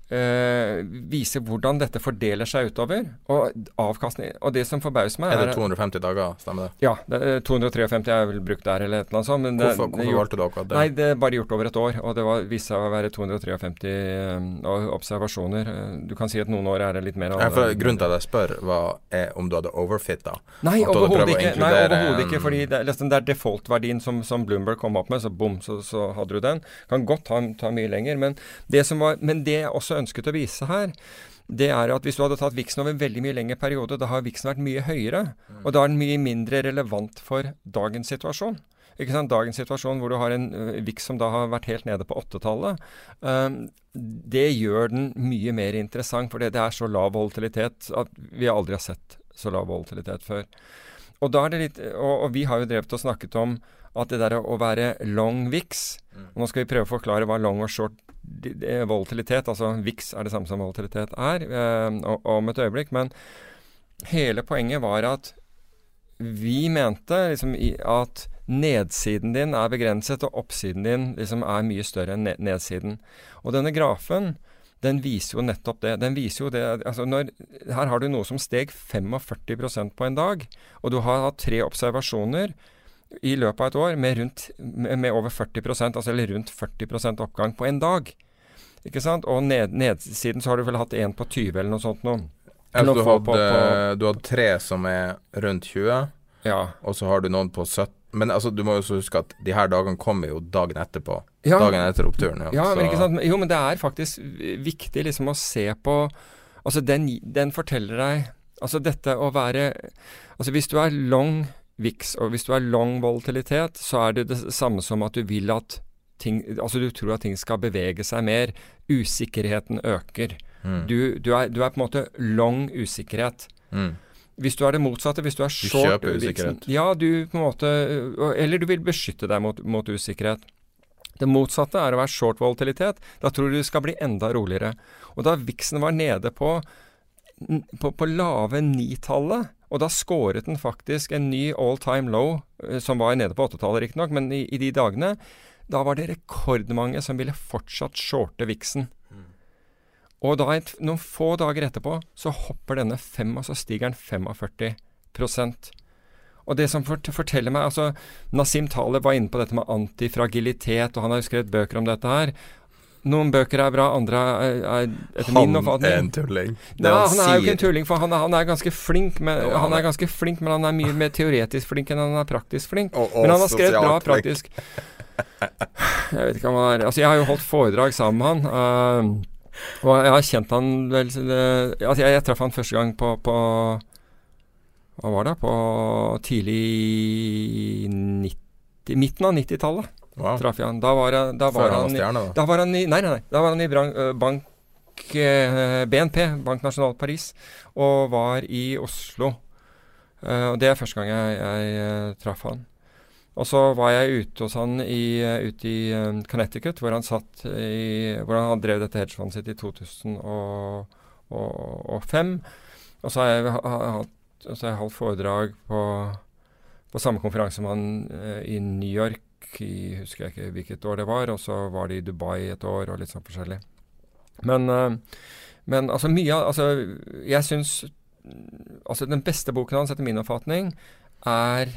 A: eh, viser hvordan dette fordeler seg utover. Og avkastning Og det som forbauser meg,
B: Er
A: er
B: det 250 dager, stemmer det?
A: Ja, det, er 253 er vel brukt der, eller et eller annet sånt. Men det,
B: Hvorfor,
A: det gjort,
B: valgte du akkurat det?
A: Nei, det er bare gjort over et år, og det var, viste seg å være 253 eh, observasjoner. Eh, Du kan si at noen år er det litt mer.
B: Ja, for grunnen til at jeg spør, var er om du hadde overfitta.
A: Nei, overhodet ikke. Nei, overhodet ikke, fordi det, liksom, det er default-verdien som, som Bloomberg kom opp med, så bom, så, så hadde du den. Kan godt ta, ta mye lenger. Men det, som var, men det jeg også ønsket å vise her, det er at hvis du hadde tatt viksen over en veldig mye lengre periode, da har viksen vært mye høyere. Og da er den mye mindre relevant for dagens situasjon. Ikke sant? Dagens situasjon hvor du har en ø, viks som da har vært helt nede på 8-tallet, det gjør den mye mer interessant, for det, det er så lav volatilitet at vi aldri har sett så lav volatilitet før. Og, litt, og, og vi har jo drevet og snakket om at det der å være long VIX og Nå skal vi prøve å forklare hva long og short volatilitet, altså VIX er det samme som volatilitet er, eh, om et øyeblikk. Men hele poenget var at vi mente liksom at nedsiden din er begrenset, og oppsiden din liksom er mye større enn nedsiden. Og denne grafen den viser jo nettopp det. Den viser jo det altså når, Her har du noe som steg 45% på en dag, og du har hatt tre observasjoner i løpet av et år med, rundt, med, over 40% altså eller rundt 40% oppgang på en dag. Ikke sant? Og ned, nedsiden så har du vel hatt en på 20 eller noe sånt noe. Altså,
B: du,
A: på-
B: hadde, du hadde tre som er rundt 20,
A: Ja.
B: og så har du noen på 17. Men altså, du må jo huske at de her dagene kommer jo dagen etterpå.
A: Ja.
B: Dagen etter oppturen. Ja,
A: Ja, men ikke sant? Jo, men det er faktisk viktig liksom å se på Altså, den, den forteller deg Altså, dette å være Altså, hvis du er long VIX, og hvis du er long volatilitet, så er det det samme som at du vil at ting Altså, du tror at ting skal bevege seg mer. Usikkerheten øker.
B: Mm.
A: Du, du, er, du er på en måte long usikkerhet.
B: Mm.
A: Hvis du er det motsatte, hvis du er short
B: kjøper usikkerhet.
A: Ja, du på en måte Eller du vil beskytte deg mot, mot usikkerhet. Det motsatte er å være short volatilitet. Da tror du det skal bli enda roligere. Og da viksen var nede på, på, på lave nitallet, og da skåret den faktisk en ny all time low, som var nede på åttetallet riktignok, men i, i de dagene, da var det rekordmange som ville fortsatt shorte viksen. Og da et, noen få dager etterpå så hopper denne fem, altså stiger den 45% Og det som forteller meg altså Nasim Taleb var inne på dette med antifragilitet, og han har jo skrevet bøker om dette her. Noen bøker er bra, andre er, er etter min
B: Han er en tulling.
A: Nei,
B: han
A: han er jo ikke en tulling, for han er, han er ganske flink. Med,
B: ja, han
A: han
B: er-
A: ganske flink, men han er mye mer teoretisk flink enn han er praktisk flink.
B: Og- og
A: men han har skrevet bra praktisk. Jeg vet ikke hva han er Altså, jeg har jo holdt foredrag sammen med han. eh, og jeg har kjent han vel eh, Altså, jeg, jeg traff han første gang på, på Hva var det? På tidlig 90 Midten av 90-tallet
B: Wow.
A: traff jeg han. Da var, jeg- da var
B: han stjerne, da.
A: da var han i Nei, nei, nei. Da var han i brang, bank eh, BNP, Bank Nasjonal Paris, og var i Oslo. Uh, og Det er første gang jeg, jeg eh, traff han. Og så var jeg ute hos han i, eh, ute i eh, Connecticut, hvor han satt i Hvor han drev dette hedgefondet sitt i 2005. Og så har jeg jeg holdt foredrag på, på samme konferanse som han eh, i New York i husker jeg ikke hvilket år det var, og så var det i Dubai et år, og litt sånn forskjellig. Men, men altså mye av Altså, jeg syns Altså, den beste boken hans, etter min oppfatning, er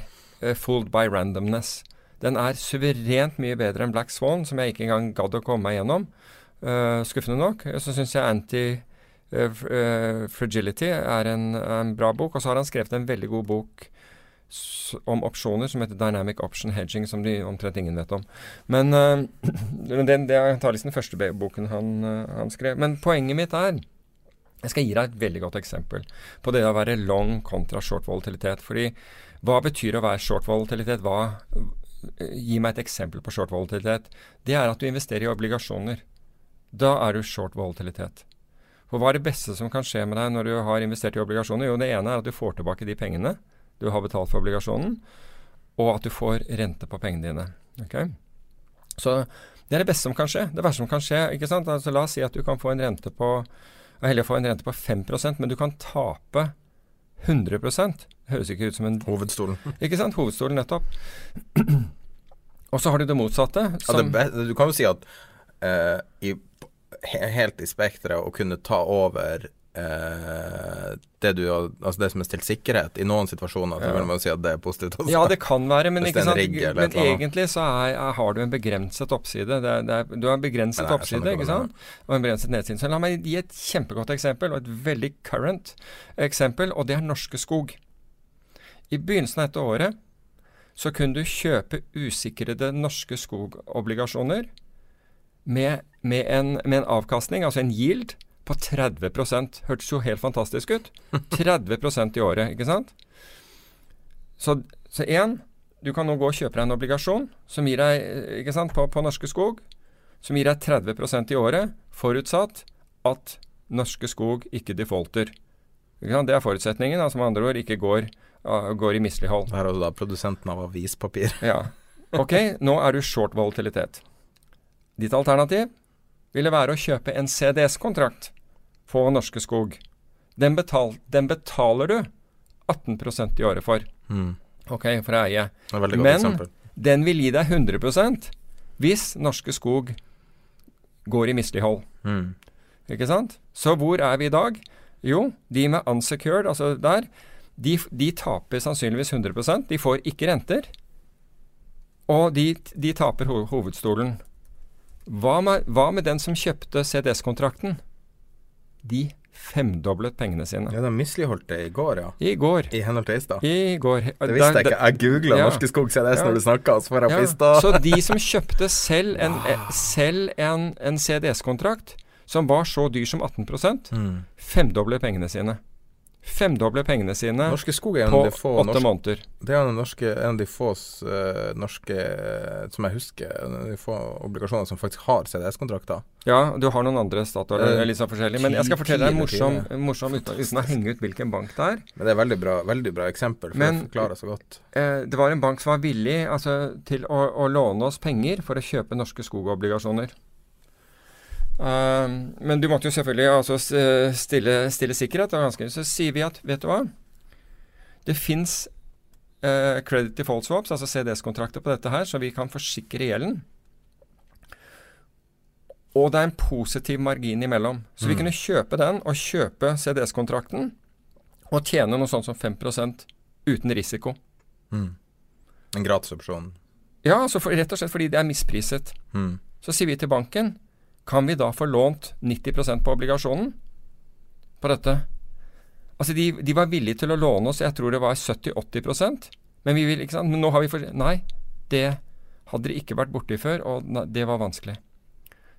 A: 'Fooled by Randomness'. Den er suverent mye bedre enn 'Black Swan', som jeg ikke engang gadd å komme meg gjennom. Eh, skuffende nok. Så syns jeg anti Eh, eh, 'Fragility' er en, en bra bok. Og så har han skrevet en veldig god bok om opsjoner som heter 'Dynamic Option Hedging', som de omtrent ingen vet om. Men uh, den, det er antakeligvis den første boken han, eh, han skrev. Men poenget mitt er Jeg skal gi deg et veldig godt eksempel på det å være long kontra short volatilitet. Fordi hva betyr å være short volatilitet? Hva, gi meg et eksempel på short volatilitet. Det er at du investerer i obligasjoner. Da er du short volatilitet. For hva er det beste som kan skje med deg når du har investert i obligasjoner? Jo, det ene er at du får tilbake de pengene du har betalt for obligasjonen, og at du får rente på pengene dine. Okay? Så det er det beste som kan skje. Det verste som kan skje, ikke sant? Altså, la oss si at du kan få en rente på er heldig få en rente på 5% men du kan tape 100 Høres ikke ut som en
B: Hovedstolen.
A: Ikke sant? Hovedstolen, nettopp. Og så har du det motsatte.
B: Ja, det,
A: Som,
B: be- du kan jo si at uh, i, helt i spekteret å kunne ta over uh, det du Altså det som er stilt sikkerhet i noen situasjoner, så
A: Ja.
B: vil man jo si at det er positivt også.
A: ja, det kan være, men, sant?
B: rigg
A: men egentlig så er, er, har du en begrenset oppside. Det er, det du har en begrenset
B: Nei,
A: oppside, ikke sant? Og en begrenset nedside. Så la meg gi et kjempegodt eksempel, og et veldig current eksempel, og det er Norske Skog. I begynnelsen av dette året så kunne du kjøpe usikrede norske skogobligasjoner med, med, en, med en avkastning, altså en yield, på 30% Hørtes jo helt fantastisk ut. 30% i året, ikke sant? Så, så én, du kan nå gå og kjøpe deg en obligasjon som gir deg, ikke sant, på, på Norske Skog, som gir deg 30% i året, forutsatt at Norske Skog ikke defaulter. Ikke sant? Det er forutsetningen, altså med andre ord ikke går, går i mislighold.
B: Her er også da produsenten av avispapir.
A: Ja. Ok, nå er du short volatilitet. Ditt alternativ ville være å kjøpe en CDS-kontrakt på Norske Skog. Den, betal, den betaler du 18% i året for.
B: Mm.
A: Ok, for å eie. Men-
B: eksempel.
A: Den vil gi deg 100% hvis Norske Skog går i mislighold.
B: Mm.
A: Ikke sant? Så hvor er vi i dag? Jo, de med unsecured, altså der, de, de taper sannsynligvis 100 De får ikke renter. Og de, de taper ho hovedstolen. Hva med, hva med den som kjøpte CDS-kontrakten? De femdoblet pengene sine.
B: Ja, de misligholdt det i går, ja.
A: I går.
B: I henhold til Eistad.
A: I går.
B: Det visste jeg ikke. Jeg googla
A: Ja.
B: Norske Skog CDS
A: Ja.
B: når du snakka, så får jeg
A: Ja, så de som kjøpte selv en, eh, en, en CDS-kontrakt som var så dyr som 18
B: Mm.
A: femdobler pengene sine. Femdobler pengene sine på åtte måneder.
B: Det er en, norske, en av de få uh, norske eh, Som jeg husker, en av de få obligasjoner som faktisk har CDS-kontrakter.
A: Ja, du har noen andre Statoil
B: Eh,
A: uh, litt sånn forskjellig. Men jeg skal fortelle deg en morsom, morsom uten, uten å henge ut hvilken bank det er.
B: Men det er veldig bra, veldig bra eksempel, for
A: Men-
B: det forklarer så godt.
A: Eh, det var en bank som var villig altså, til å, å låne oss penger for å kjøpe norske skogobligasjoner. Um, men du måtte jo selvfølgelig altså, stille, stille sikkerhet. Og ganske, så sier vi at vet du hva Det fins uh, credit default swaps, altså CDS-kontrakter på dette her, så vi kan forsikre gjelden. Og det er en positiv margin imellom. Så vi
B: Mm.
A: kunne kjøpe den og kjøpe CDS-kontrakten og tjene noe sånt som 5% uten risiko.
B: Mm. En gratisopsjon.
A: Ja, altså for, rett og slett fordi det er mispriset.
B: Mm.
A: Så sier vi til banken kan vi da få lånt 90% på obligasjonen på dette? Altså de, de var villige til å låne oss, jeg tror det var 70-80% men vi vil, ikke sant? Men nå har vi for... Nei, det hadde det ikke vært borti før, og det var vanskelig.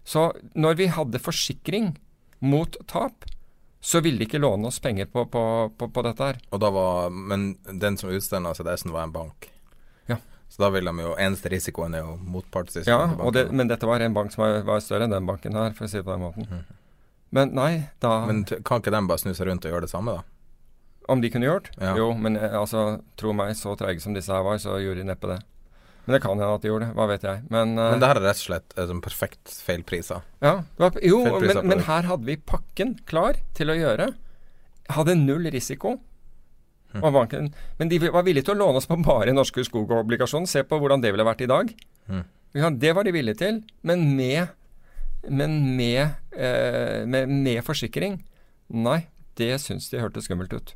A: Så når vi hadde forsikring mot tap, så ville de ikke låne oss penger på, på, på, på dette her.
B: Var Men den som utstedte CDS-en, var en bank. Så da vil de jo Eneste risikoen er jo motpartsrisikoen.
A: Ja, det, men dette var en bank som var, var større enn den banken her, for å si det på den måten.
B: Mm.
A: Men nei, da
B: Men kan ikke de bare snu seg rundt og gjøre det samme, da?
A: Om de kunne gjort?
B: Ja.
A: Jo, men eh, altså, tro meg, så treige som disse her var, så gjorde de neppe det. Men det kan hende at de gjorde det, hva vet jeg. Men, uh,
B: Men det her er rett og slett eh, sånn perfekt feilpriser.
A: ja, det var, Jo, men, men her hadde vi pakken klar til å gjøre. Hadde null risiko. Banken, men de var villige til å låne oss på bare norske skogobligasjoner. Se på hvordan det ville vært i dag. Mm. Det var de villige til, men med, men med, eh, med, med forsikring. Nei, det syns de hørtes skummelt ut.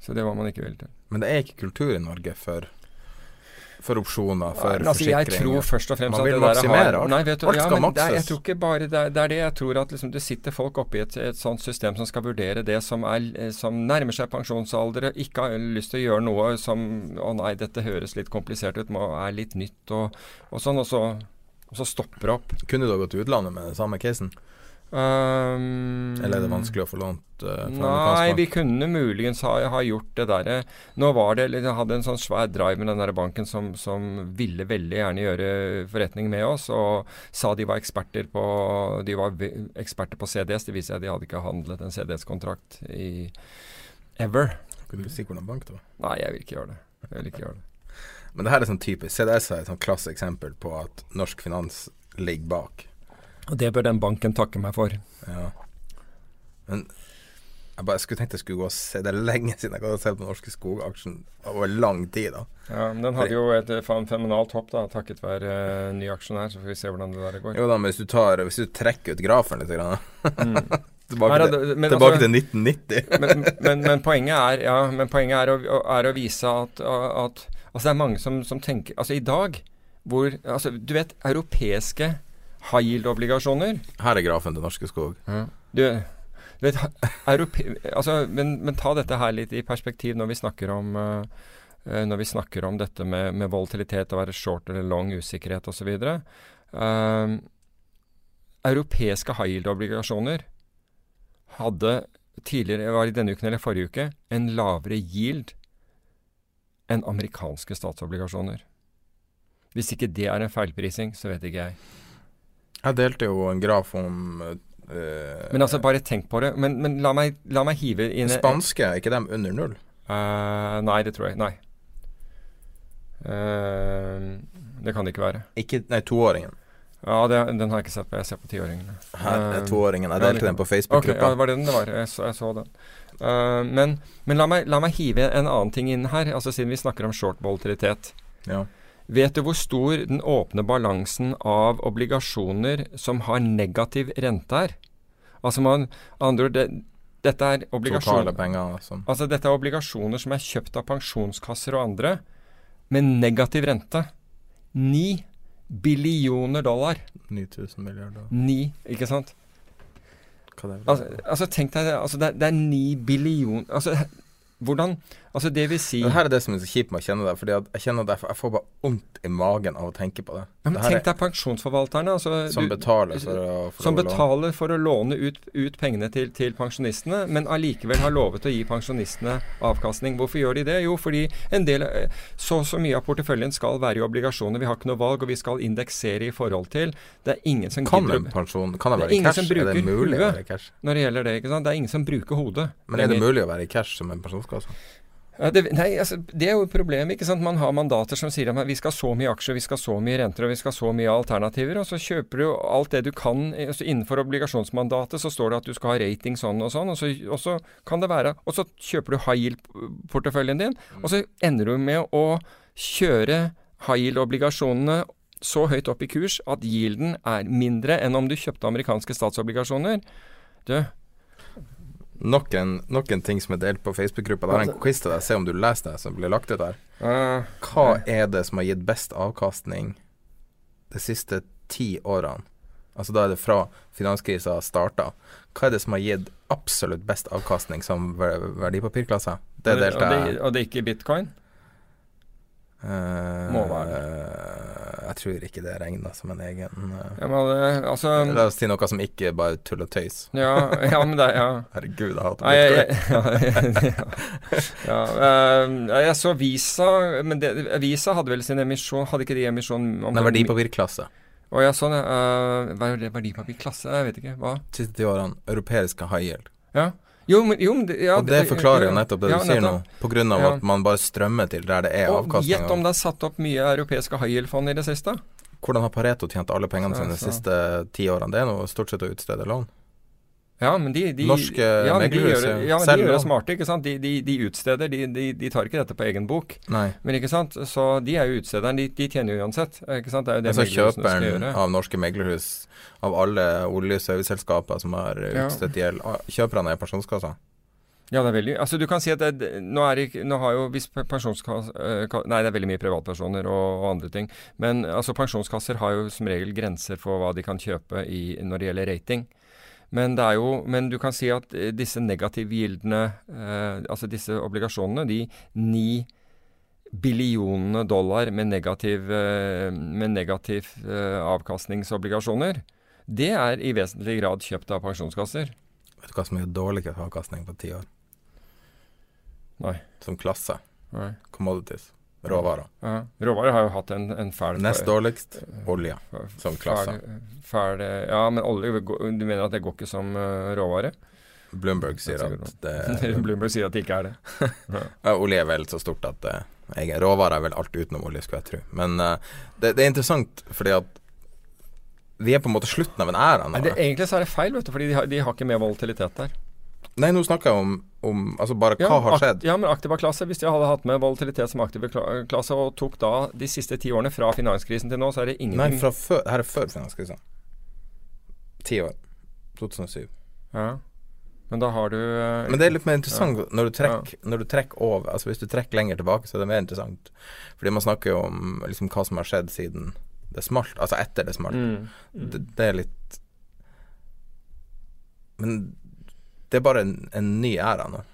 A: Så det var man ikke villig til.
B: Men det er ikke kultur i Norge for For opsjoner, for
A: altså, jeg tror først og fremst
B: Man vil
A: det
B: maksimere
A: har,
B: alt.
A: Nei, vet du,
B: Alt skal
A: ja,
B: makses.
A: jeg tror ikke bare det, det er det. Jeg tror at liksom, det sitter folk oppe i et, et sånt system som skal vurdere det som, er, eh, som nærmer seg pensjonsalder, ikke har lyst til å gjøre noe som Å nei, dette høres litt komplisert ut, må, er litt nytt og, og sånn, og så, og så stopper det opp.
B: Kunne du ha gått til utlandet med den samme casen?
A: Um,
B: Eller er det vanskelig å få lånt uh,
A: Nei, vi kunne muligens ha, ha gjort det derre Nå var det Jeg hadde en sånn svær drive med den der banken som, som ville veldig gjerne gjøre forretning med oss, og sa de var eksperter på De var eksperter på CDS. Det viser seg at de hadde ikke handlet en CDS-kontrakt i ever.
B: Kunne du si hvordan bank det var?
A: Nei, jeg vil ikke gjøre det. Jeg vil ikke gjøre det.
B: Men det her er sånn typisk. CDS er et sånn klasse eksempel på at norsk finans ligger bak.
A: Og det bør den banken takke meg for.
B: Ja. Men jeg bare skulle tenkt jeg skulle gå og se Det er lenge siden jeg hadde sett på Norske Skog-aksjen over lang tid. da
A: Ja, men Den hadde jo et eh, fenomenalt hopp da, takket være uh, ny aksjonær. Så får vi se hvordan det der går.
B: Jo da, men hvis du tar Hvis du trekker ut grafen litt grann,
A: Mm.
B: Tilbake, til,
A: det- men
B: tilbake
A: altså-
B: til 1990.
A: men, men, men poenget er, ja, men poenget er, å, er å vise at, at Altså det er mange som, som tenker Altså i dag hvor altså, Du vet, europeiske high yield-obligasjoner
B: Her er grafen til Norske Skog.
A: Mm. du vet, europe, altså, men, men ta dette her litt i perspektiv når vi snakker om eh, eh, når vi snakker om dette med, med volatilitet, å være short eller long, usikkerhet osv. Uh, europeiske high yield-obligasjoner hadde tidligere, var i denne uken eller forrige uke, en lavere yield enn amerikanske statsobligasjoner. Hvis ikke det er en feilprising, så vet ikke jeg.
B: Jeg delte jo en graf om uh,
A: Men altså, bare tenk på det. Men, men la, meg, la meg hive inn
B: Spanske, er ikke dem under null?
A: Uh, nei, det tror jeg. Nei. Uh, det kan det ikke være.
B: Ikke, nei, toåringen.
A: Ja, det, den har jeg ikke sett på. Jeg ser på tiåringene.
B: Toåringen. Jeg delte
A: ja,
B: den på
A: Ok, ja,
B: Okay, ja,
A: det var den det var. Jeg så, jeg så den. Men men la, meg, la meg hive en annen ting inn her, altså siden vi snakker om short volatilitet.
B: ja.
A: Vet du hvor stor den åpne balansen av obligasjoner som har negativ rente er? Altså man, andre ord, det, dette er obligasjoner
B: penger som
A: Altså dette er obligasjoner som er kjøpt av pensjonskasser og andre med negativ rente. 9 billioner dollar.
B: 9000 milliarder.
A: 9, ikke sant? Altså, altså tenk deg. Altså det, det er 9 billion Altså hvordan Altså det vil si
B: Det her er det som er så kjipt med å kjenne det. Fordi jeg kjenner at jeg får, bare vondt i magen av å tenke på det.
A: men
B: Dette
A: Tenk deg pensjonsforvalterne. Altså,
B: Som betaler for å for
A: som
B: å
A: betaler for å låne ut, ut pengene til, til pensjonistene, men allikevel har lovet å gi pensjonistene avkastning. Hvorfor gjør de det? Jo, fordi en del, eh, så så mye av porteføljen skal være i obligasjoner. Vi har ikke noe valg, og vi skal indeksere i forhold til. Det er ingen som
B: Kan
A: gidder
B: pensjon Kan det være i cash? Er det mulig å være i cash?
A: når det gjelder det. ikke sant? Det er ingen som bruker hodet.
B: Men er det mulig å være i cash som en pensjonskasse?
A: Ja, det, nei, altså, det er jo et problem. ikke sant? Man har mandater som sier at vi skal så mye aksjer, vi skal så mye renter og vi skal så mye alternativer. Og så kjøper du alt det du kan. eh, Altså innenfor obligasjonsmandatet så står det at du skal ha rating sånn og sånn. Og så, og så kan det være Og så kjøper du high yield-porteføljen din, og så ender du med å kjøre high yield-obligasjonene så høyt opp i kurs at yielden er mindre enn om du kjøpte amerikanske statsobligasjoner. Du,
B: Nok en, nok en ting som er delt på Facebook-gruppa. Det er en quiz til deg. Se om du leser det som blir lagt ut
A: eh,
B: Hva er det som har gitt best avkastning de siste ti årene? Altså da er det fra finanskrisa starta. Hva er det som har gitt absolutt best avkastning som verdipapirklasse? Det
A: og
B: delte jeg.
A: det, og det er ikke bitcoin?
B: Eh,
A: være
B: Jeg tror ikke det regner som en egen eh,
A: Ja, men, altså
B: La oss si noe som ikke bare tull og tøys.
A: Ja, ja men det ja.
B: Herregud, jeg hater bitcoin.
A: ja, ja, eh, jeg så Visa Men det, Visa hadde vel sin emisjon Hadde ikke de emisjon om
B: Nei, verdipapirklasse.
A: Å ja, sånn, ja. Uh, er det verdipapirklasse? Jeg vet ikke. Hva?
B: Siste ti årene europeiske high yield.
A: Ja. Jo, men, jo, men ja,
B: og det forklarer jo nettopp det
A: ja,
B: du sier
A: nettopp.
B: nå, av
A: Ja.
B: at man bare strømmer til der det er avkastning.
A: gjett om det er satt opp mye europeiske high yield-fond i det siste?
B: Hvordan har Pareto tjent alle pengene sine de siste ti årene? Det er nå stort sett å utstede lån.
A: Ja, men de, de
B: Norske
A: ja, de gjør,
B: ja.
A: men de gjør det smarte, ikke sant. De, de, de utsteder, de, tar ikke dette på egen bok.
B: Nei.
A: Men ikke sant, så de er jo utstederen. De, de tjener jo uansett. Ikke sant? Det er jo det altså
B: kjøperen av norske meglerhus, av alle olje- og serviceselskaper som har utstedt gjeld, ja. kjøperne er pensjonskassa?
A: Ja, det er veldig Altså, du kan si at det, nå er Nå har jo hvis pensjonskasse Nei, det er veldig mye privatpersoner og, og, andre ting. Men altså, pensjonskasser har jo som regel grenser for hva de kan kjøpe i, når det gjelder rating. Men, det jo, men du kan si at disse negativgildene, eh, altså disse obligasjonene, de ni billionene dollar med negativ, eh, med negativ eh, avkastningsobligasjoner, det er i vesentlig grad kjøpt av pensjonskasser.
B: Vet du hva som er dårligere avkastning på ti år?
A: Nei.
B: Som klasse.
A: Nei.
B: Commodities. Råvarer.
A: Ja. Råvarer har jo hatt en, en fæl
B: Nest dårligst olje som klasse.
A: Fæl, fæl, ja, men olje Du mener at det går ikke som uh, råvare?
B: Bloomberg sier at det
A: Bloomberg sier at det ikke er det.
B: ja, olje er vel så stort at det egen råvare er vel alt utenom olje, skulle jeg tro. Men uh, det, det, er interessant fordi at vi er på en måte slutten av en æra nå.
A: Det, egentlig så er det feil, vet du, fordi de har, de har ikke mer volatilitet der.
B: Nei, nå snakker jeg om, om altså bare hva
A: ja,
B: har skjedd.
A: Ja, men aktiva klasse, hvis de hadde hatt med volatilitet som aktive klasse, og tok da de siste ti årene fra finanskrisen til nå, så er det ingenting
B: Nei, fra før, her er før finanskrisen. Ti år. 2007.
A: Ja. Men da har du uh,
B: Men det er litt mer interessant ja. når, du trekker, ja. trekker over Altså Hvis du trekker lenger tilbake, så er det mer interessant. Fordi man snakker jo om liksom, hva som har skjedd siden det smalt. Altså etter det smalt. Mm. Mm. Det, det, er litt Men det er bare en, en ny æra nå.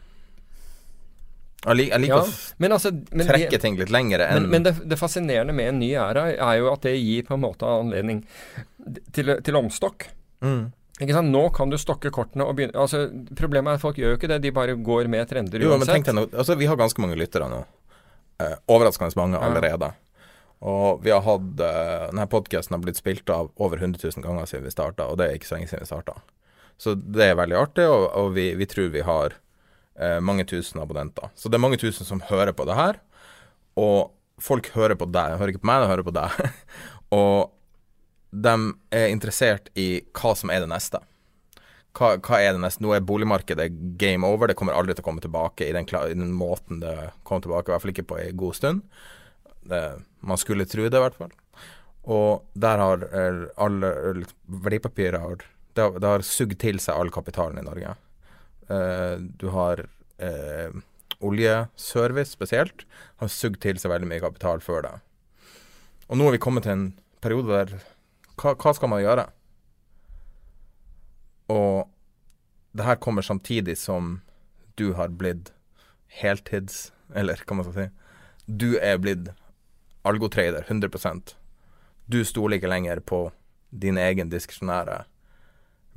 B: Jeg liker, jeg liker ja, å altså, trekke ting litt lengre
A: enn Men, men det, det, fascinerende med en ny æra er jo at det gir på en måte anledning til, til omstokk. Mm. Nå kan du stokke kortene og begynne altså, Problemet er at folk gjør jo ikke det, de bare går med trender
B: jo, uansett. Men nå, altså, vi har ganske mange lyttere nå. Eh, overraskende mange allerede. Og vi har hatt eh, Denne podkasten har blitt spilt av over 100 000 ganger siden vi starta, og det er ikke så lenge siden vi starta. Så det er veldig artig, og, og vi, vi, tror vi har eh, mange tusen abonnenter. Så det er mange tusen som hører på det her. Og folk hører på deg, hører ikke på meg, de hører på deg. og de er interessert i hva som er det neste. Hva, hva, er det neste? Nå er boligmarkedet game over. Det kommer aldri til å komme tilbake i den, i den måten det kom tilbake, i hvert fall ikke på en god stund. Det, man skulle tro det, i hvert fall. Og der har alle verdipapirer det, har, det har sugd til seg all kapitalen i Norge. Uh, du har uh, oljeservice spesielt, har sugd til seg veldig mye kapital før det. Og nå har vi kommet til en periode der hva, hva skal man gjøre? Og det her kommer samtidig som du har blitt heltids... Eller hva man skal si. Du er blitt algotrader 100% Du stoler ikke lenger på din egen diskresjonære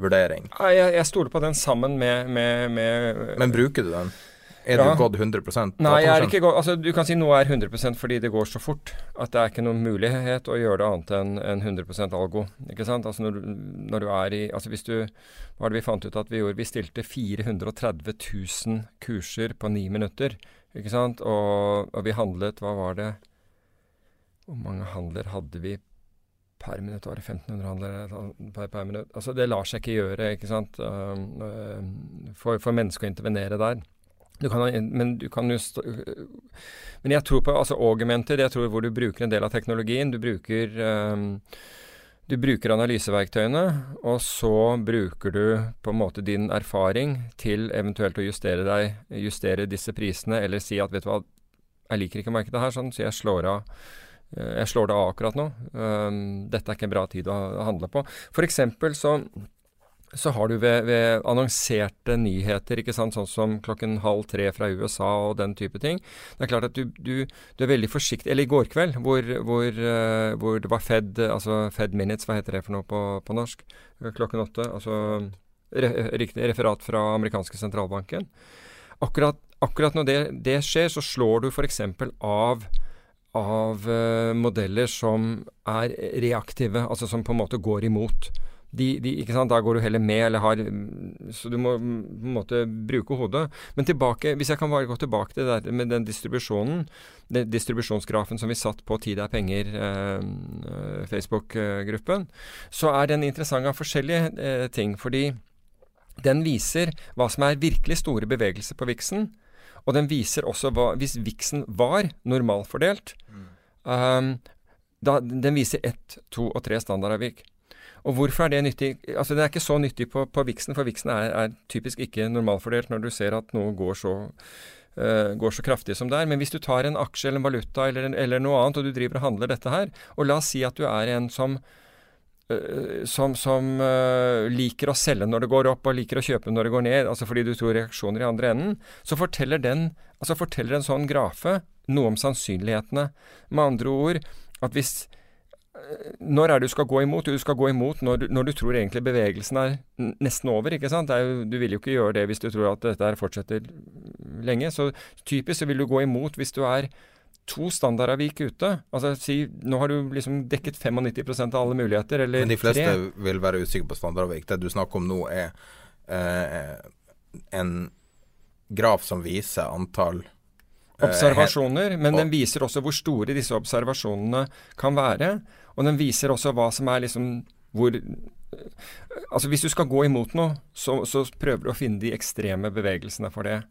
B: vurdering.
A: Jeg, jeg stoler på den sammen med, med, med
B: Men bruker du den? Er ja. du gått 100%
A: Nei, jeg er ikke gått altså, Du kan si noe er 100% fordi det går så fort at det er ikke noen mulighet å gjøre det annet enn en 100% algo. Ikke sant? Altså når, når, du er i Altså hvis du Hva var det vi fant ut at vi gjorde? Vi stilte 430 000 kurser på ni minutter. Ikke sant? Og, og vi handlet Hva var det Hvor mange handler hadde vi per minutt? Var det 1500 handlere per, per minutt? Altså det lar seg ikke gjøre, ikke sant? Uh, for, for mennesker å intervenere der. Du kan, men du kan jo Men jeg tror på altså augmented, jeg tror hvor du bruker en del av teknologien. Du bruker um, du bruker analyseverktøyene, og så bruker du på en måte din erfaring til eventuelt å justere deg, justere disse prisene, eller si at vet du hva, jeg liker ikke markedet her, sånn, så jeg slår av eh, jeg slår det av akkurat nå. Um, dette er ikke en bra tid å handle på. For eksempel så så har du ved, ved, annonserte nyheter, ikke sant, sånn som klokken halv tre fra USA og den type ting. Det er klart at du, du, du er veldig forsiktig Eller i går kveld, hvor, hvor, uh, hvor, det var Fed, altså Fed Minutes, hva heter det for noe på, på norsk? Klokken åtte. Altså riktig referat fra amerikanske sentralbanken. Akkurat, akkurat når det, det, skjer, så slår du f.eks. av av uh, modeller som er reaktive, altså som på en måte går imot de, de, ikke sant? Da går du heller med, eller har Så du må på en måte bruke hodet. Men tilbake, hvis jeg kan bare gå tilbake til det med den distribusjonen, den distribusjonsgrafen som vi satt på Tid er penger, eh, Facebook-gruppen, så er den interessant av forskjellige eh, ting. Fordi den viser hva som er virkelig store bevegelser på viksen. Og den viser også hva Hvis viksen var normalfordelt mm. um, da, Den viser ett, to og tre standardavvik. Og hvorfor er det nyttig? Altså Det er ikke så nyttig på, på viksen, for viksen er, er, typisk ikke normalfordelt når du ser at noe går så, uh, går så kraftig som det er. Men hvis du tar en aksje eller en valuta eller, en, eller noe annet, og du driver og handler dette her, og la oss si at du er en som som, som uh, liker å selge når det går opp, og liker å kjøpe når det går ned, altså fordi du tror reaksjoner i andre enden, så forteller den, altså forteller en sånn grafe noe om sannsynlighetene. Med andre ord at hvis når er det du skal gå imot? Du skal gå imot når du, når du tror egentlig bevegelsen er nesten over. ikke sant? Jo, du vil jo ikke gjøre det hvis du tror at dette fortsetter lenge. Så typisk så vil du gå imot hvis du er to standardavvik ute. Altså si, Nå har du liksom dekket 95% av alle muligheter, eller
B: Men de fleste
A: tre.
B: vil være usikre på standardavvik. Det du snakker om nå, er eh, en graf som viser antall eh,
A: observasjoner, men den viser også hvor store disse observasjonene kan være. Og den viser også hva som er liksom hvor Altså hvis du skal gå imot noe, så, så prøver du å finne de ekstreme bevegelsene for det.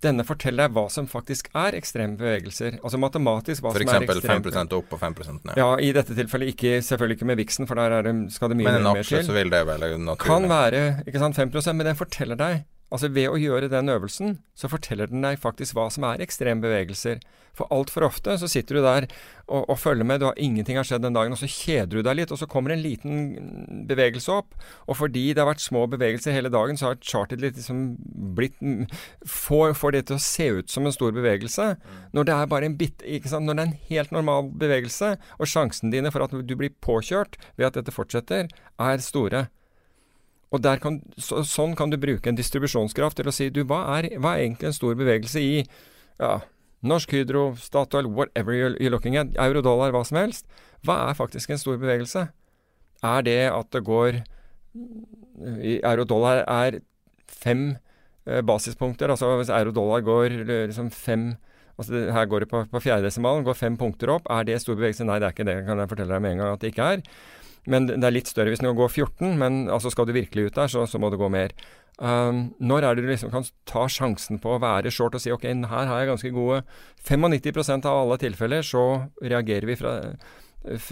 A: Denne forteller deg hva som faktisk er ekstreme bevegelser. Altså matematisk hva som er
B: F.eks.
A: ekstremt.
B: 5% opp og 5% ned.
A: Ja, i dette tilfellet ikke, selvfølgelig ikke med viksen, for der er det, skal det mye
B: Men en
A: mer
B: aksje så vil det vel naturlig.
A: Kan være ikke sant, 5% men den forteller deg Altså Ved å gjøre den øvelsen, så forteller den deg faktisk hva som er ekstrembevegelser. For altfor ofte så sitter du der og, og følger med, du har ingenting har skjedd den dagen, og så kjeder du deg litt, og så kommer en liten bevegelse opp. Og fordi det har vært små bevegelser hele dagen, så har chartet litt liksom blitt får, får det til å se ut som en stor bevegelse. Når det er bare en bit, ikke sant? Når det er en helt normal bevegelse, og sjansene dine for at du blir påkjørt ved at dette fortsetter, er store. Og kan, så, Sånn kan du bruke en distribusjonskraft til å si du, hva er, hva er egentlig en stor bevegelse i ja, Norsk Hydro, Statoil, whatever you're, looking at, euro, dollar, hva som helst. Hva er faktisk en stor bevegelse? Er det at det går i Euro, dollar er fem eh, basispunkter, altså hvis euro, dollar går eh, liksom fem altså Her går det på, på fjerdedesimalen, går fem punkter opp. Er det stor bevegelse? Nei, det er ikke det, kan jeg fortelle deg med en gang at det ikke er. Men det er litt større hvis den gå 14, men altså skal du virkelig ut der, så, så må det gå mer. Um, når er det du liksom kan ta sjansen på å være short og si ok, her har jeg ganske gode 95% av alle tilfeller, så reagerer vi fra,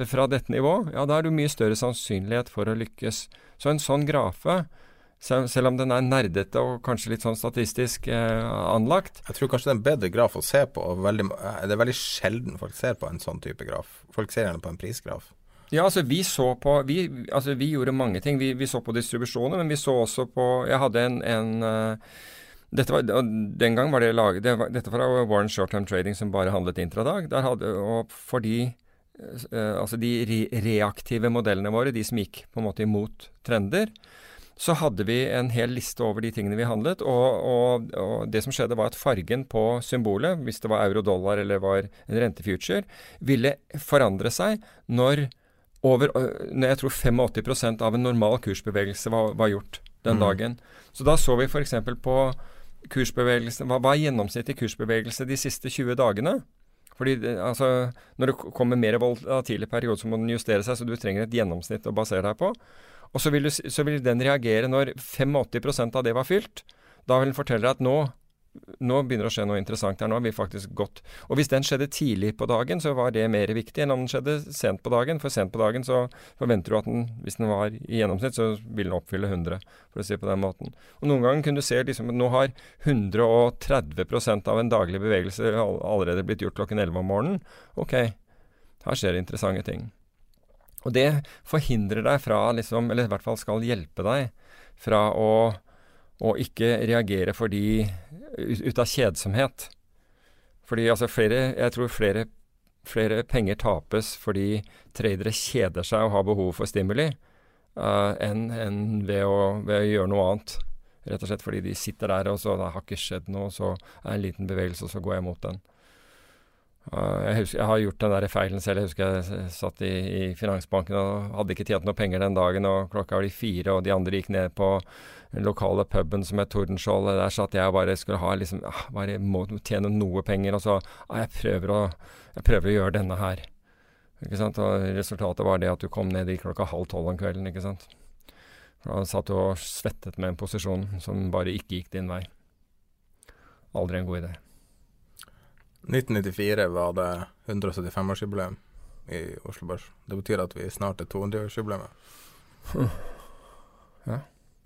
A: fra dette nivået. Ja, da er det mye større sannsynlighet for å lykkes. Så en sånn grafe, selv, om den er nerdete og kanskje litt sånn statistisk eh, anlagt,
B: Jeg tror kanskje det er en bedre graf å se på. Veldig, det er veldig sjelden folk ser på en sånn type graf. Folk ser gjerne på en prisgraf.
A: Ja, altså vi så på Vi, altså, vi gjorde mange ting. Vi, vi, så på distribusjoner, men vi så også på Jeg hadde en, en dette var, Den gang var det laget det var, Dette var Warren Short Term Trading som bare handlet intradag. Der hadde, og fordi uh, Altså de re reaktive modellene våre, de som gikk på en måte imot trender, så hadde vi en hel liste over de tingene vi handlet, og, og, og, det som skjedde var at fargen på symbolet, hvis det var euro-dollar eller var en rentefuture, ville forandre seg når over når jeg tror 85% av en normal kursbevegelse var, var gjort den
B: Mm.
A: dagen. Så da så vi f.eks. på kursbevegelsen hva, hva er gjennomsnittlig kursbevegelse de siste 20 dagene? Fordi altså, Når det kommer mer volatile perioder, så må den justere seg, så du trenger et gjennomsnitt å basere deg på. Og så vil, du, så vil den reagere når 85% av det var fylt. Da vil den fortelle deg at nå, nå begynner det å skje noe interessant her. Nå har vi faktisk gått Og hvis den skjedde tidlig på dagen, så var det mer viktig enn om den skjedde sent på dagen. For sent på dagen så forventer du at den, hvis den var i gjennomsnitt, så vil den oppfylle 100, for å si det på den måten. Og noen ganger kunne du se liksom at nå har 130% av en daglig bevegelse allerede blitt gjort klokken 11 om morgenen. Ok, her skjer det interessante ting. Og det forhindrer deg fra liksom, eller i hvert fall skal hjelpe deg fra å, å ikke reagere fordi ut, av kjedsomhet. Fordi altså flere Jeg tror flere, flere penger tapes fordi tradere kjeder seg og har behov for stimuli, uh, enn en ved, ved å gjøre noe annet. Rett og slett fordi de sitter der, og så det har ikke skjedd noe, så er det en liten bevegelse, og så går jeg mot den. Jeg, husker, jeg har gjort den der feilen selv. Jeg husker jeg satt i, i finansbanken og hadde ikke tjent noe penger den dagen, og klokka var de fire, og de andre gikk ned på den lokale puben som het Tordenskjold. Der satt jeg og bare skulle ha liksom ah, Bare må tjene noe penger, og så ah, jeg, prøver å, jeg prøver å gjøre denne her. Ikke sant? Og resultatet var det at du kom ned i klokka halv tolv om kvelden, ikke sant. Da satt du og svettet med en posisjon som bare ikke gikk din vei. Aldri en god idé.
B: 1994 var det 175-årsjubileum i Oslo Børs. Det betyr at vi snart er 200-årsjubileet.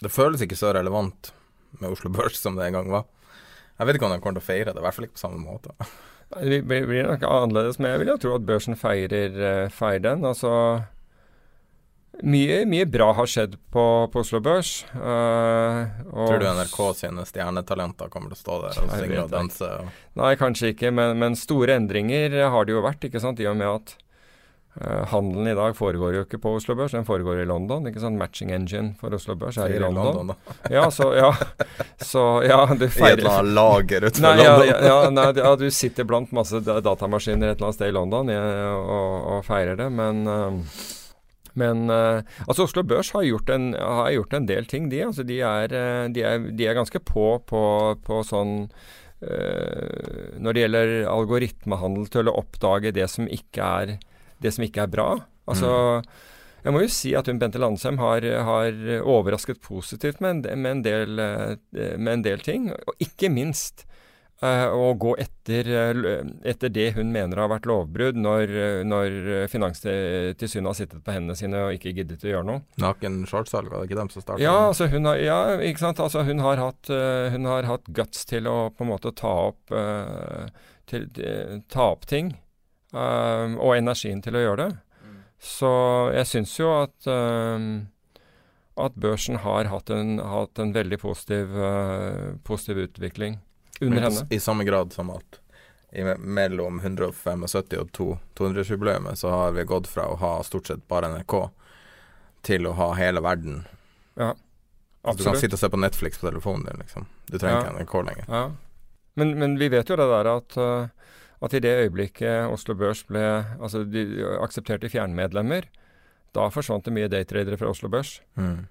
B: Det føles ikke så relevant med Oslo Børs som det en gang var. Jeg vet ikke om de kommer til å feire det, i hvert fall ikke på samme måte.
A: Det blir blir nok annerledes, men jeg vil jo tro at børsen feirer, eh, feirer den. Altså mye, mye bra har skjedd på, på Oslo Børs. Uh, og-
B: Tror du NRK sine stjernetalenter kommer til å stå der og synge og danse? Og...
A: Nei, kanskje ikke, men, men store endringer har det jo vært, ikke sant, i og med at uh, handelen i dag foregår jo ikke på Oslo Børs, den foregår i London. ikke sant, Matching engine for Oslo Børs er i London.
B: London.
A: Ja, så ja, så, ja du
B: I et eller annet lager utenfor
A: Nei,
B: London.
A: ja, ja, nei, ja, du sitter blant masse datamaskiner et eller annet sted i London ja, og, og feirer det, men eh, men eh, altså Oslo Børs har gjort, en, har gjort en del ting, de. Altså de, er, eh, de, er, de er ganske på på, på sånn eh, Når det gjelder algoritmehandel, til å oppdage det som ikke er, det som ikke er bra. Altså Jeg må jo si at hun Bente Landsheim har, har overrasket positivt med en, med, en del, med en del ting. Og ikke minst eh, å gå etter, eh, etter det hun mener har vært lovbrudd, når, eh, når Finanstilsynet har sittet på hendene sine og ikke giddet å gjøre noe.
B: Naken shortsalg, var det ikke dem som startet?
A: Ja, altså hun har, ja, ikke sant? Altså hun, har hatt, eh, hun har hatt guts til å på en måte ta opp, eh, til, eh, ta opp ting. eh, og energien til å gjøre det. Så jeg syns jo at eh, at børsen har hatt en, hatt en veldig positiv, eh, positiv utvikling under
B: Men
A: henne.
B: I samme grad som at i mellom 175 og 2 200-jubileet så har vi gått fra å ha stort sett bare NRK til å ha hele verden.
A: Ja,
B: absolutt. du kan sitte og se på Netflix på telefonen din, liksom. Du trenger
A: Ja.
B: ikke NRK lenger.
A: Ja. Men, men vi vet jo det der at, eh, at i det øyeblikket Oslo Børs ble altså de aksepterte fjernmedlemmer, da forsvant det mye daytradere fra Oslo Børs.
B: Mm.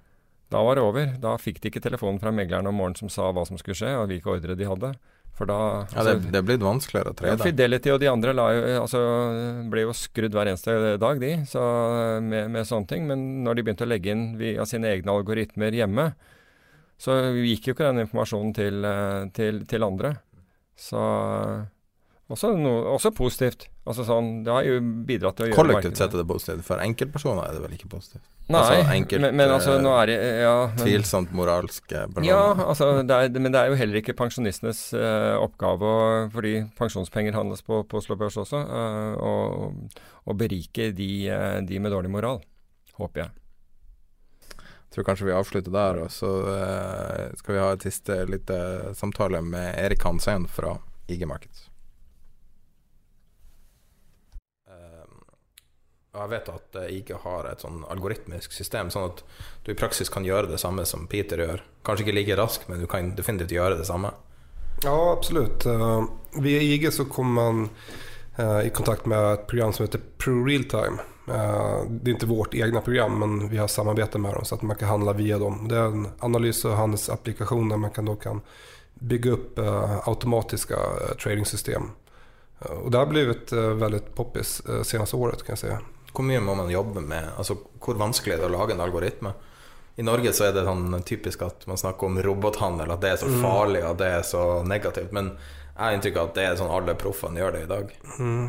A: Da var det over. Da fikk de ikke telefonen fra megleren om morgenen som sa hva som skulle skje, og hvilke ordre de hadde. For da
B: Ja, det, det er blitt vanskeligere å
A: Ja. Fidelity og de andre la altså, ble jo skrudd hver eneste dag, de, så, med, med sånne ting. Men når de begynte å legge inn via sine egne algoritmer hjemme, så gikk jo ikke den informasjonen til, eh, til, til andre. Så også, no, også positivt. Altså sånn, Det har jo bidratt til å gjøre
B: Kollektivt sett er det positivt. For enkeltpersoner er det vel ikke positivt.
A: Nei,
B: altså enkelt,
A: men, men altså,
B: eh,
A: nå er det ja, men,
B: Tvilsomt moralske personer.
A: Ja, altså, det er, men det er jo heller ikke pensjonistenes uh, oppgave, og, fordi pensjonspenger handles på, på Oslo Børs også, eh, å å berike de, uh, de med dårlig moral. Håper jeg.
B: Jeg tror kanskje vi avslutter der, og så eh, skal vi ha et siste lite samtale med Erik Hansen fra IG Markets. Eh, og jeg vet at IG har et sånn algoritmisk system, sånn at du i praksis kan gjøre det samme som Peter gjør. Kanskje ikke like raskt, men du kan definitivt gjøre det samme.
D: Ja, absolut. Eh, Via IG så kommer man eh, i kontakt med et program som heter Pro Realtime. Eh, Det er ikke vårt eget program men vi har samarbeidet med dem så man kan handle via dem. Det er en analys og handelsapplikation der man kan kan bygge opp automatiska eh, tradingsystem. Og det har blivit veldig poppis eh, senaste året kan jeg säga.
B: Hvor mye må man jobbe med? Altså, hvor vanskelig er det å lage en algoritme? I Norge så er det sånn typisk at man snakker om robothandel, at det er så farlig, at det er så negativt. Men jeg har inntrykk av at det er sånn alle proffene gjør det i dag.
D: Mm.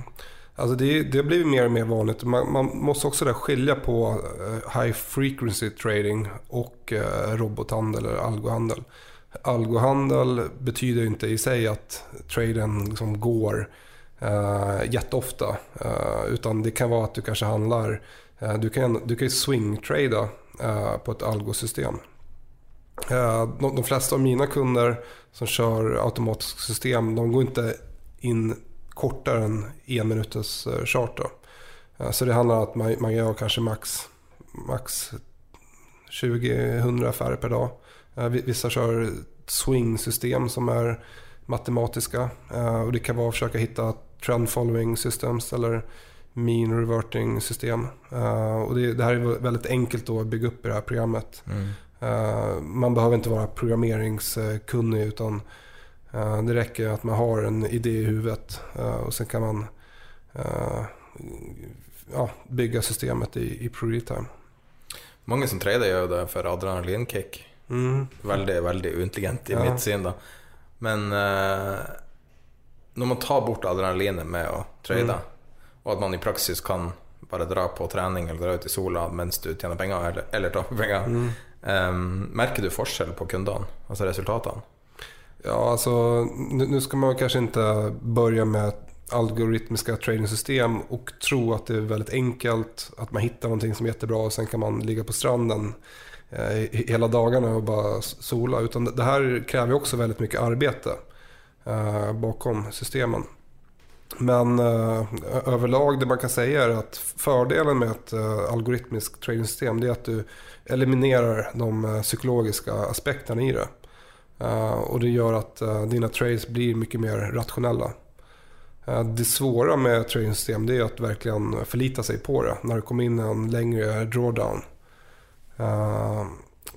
D: Alltså det, det blir mer og mer vanlig. Man, man måste också där skilja på eh, high frequency trading och eh, robothandel eller algohandel. Algohandel betyder inte i sig att traden liksom går eh, jätteofta. Uh, utan det kan vara att du kanske handlar, uh, du kan, du kan swingtrada eh, på ett algosystem. Uh, de, de flesta av mina kunder som kör automatiskt system, de går inte in kortare än en minuters uh, chart. Så det handlar om att man, man gör kanske max, max 20-100 affärer per dag. Vissa kör swing-system som är matematiska. Och det kan vara att försöka hitta trend following systems eller mean reverting system. Uh, Och det, det här är väldigt enkelt då att bygga upp i det här programmet. Eh, Man behöver inte vara programmeringskunnig utan uh, det räcker att man har en idé i huvudet och sen kan man ja, bygga systemet i, i ProRealtime.
B: Mange som trader gjør det for adrenalinkick.
D: Mm.
B: Veldig, veldig uintelligent i
D: Ja.
B: mitt syn, da. Men når man tar bort adrenalinet med å trøyde,
D: Mm.
B: og at man i praksis kan bare dra på trening eller dra ut i sola mens du tjener penger, eller, eller taper penger.
D: Mm.
B: Um, merker du forskjell på kundene, altså resultatene?
D: Ja, alltså nu, skal ska man kanske inte börja med algoritmiska tradingsystem och tro att det är väldigt enkelt, att man hittar någonting som är jättebra och sen kan man ligga på stranden eh, hela dagarna och bara sola. Utan det här kräver också väldigt mycket arbete bakom systemen. Men eh, överlag det man kan säga är att fördelen med ett eh, algoritmiskt tradingsystem det är att du eliminerar de psykologiske aspekterna i det. Eh, och det gör att eh, dina trades blir mycket mer rationella. Eh, det svåra med tradingsystem det är att verkligen förlita sig på det när det kommer in en längre drawdown.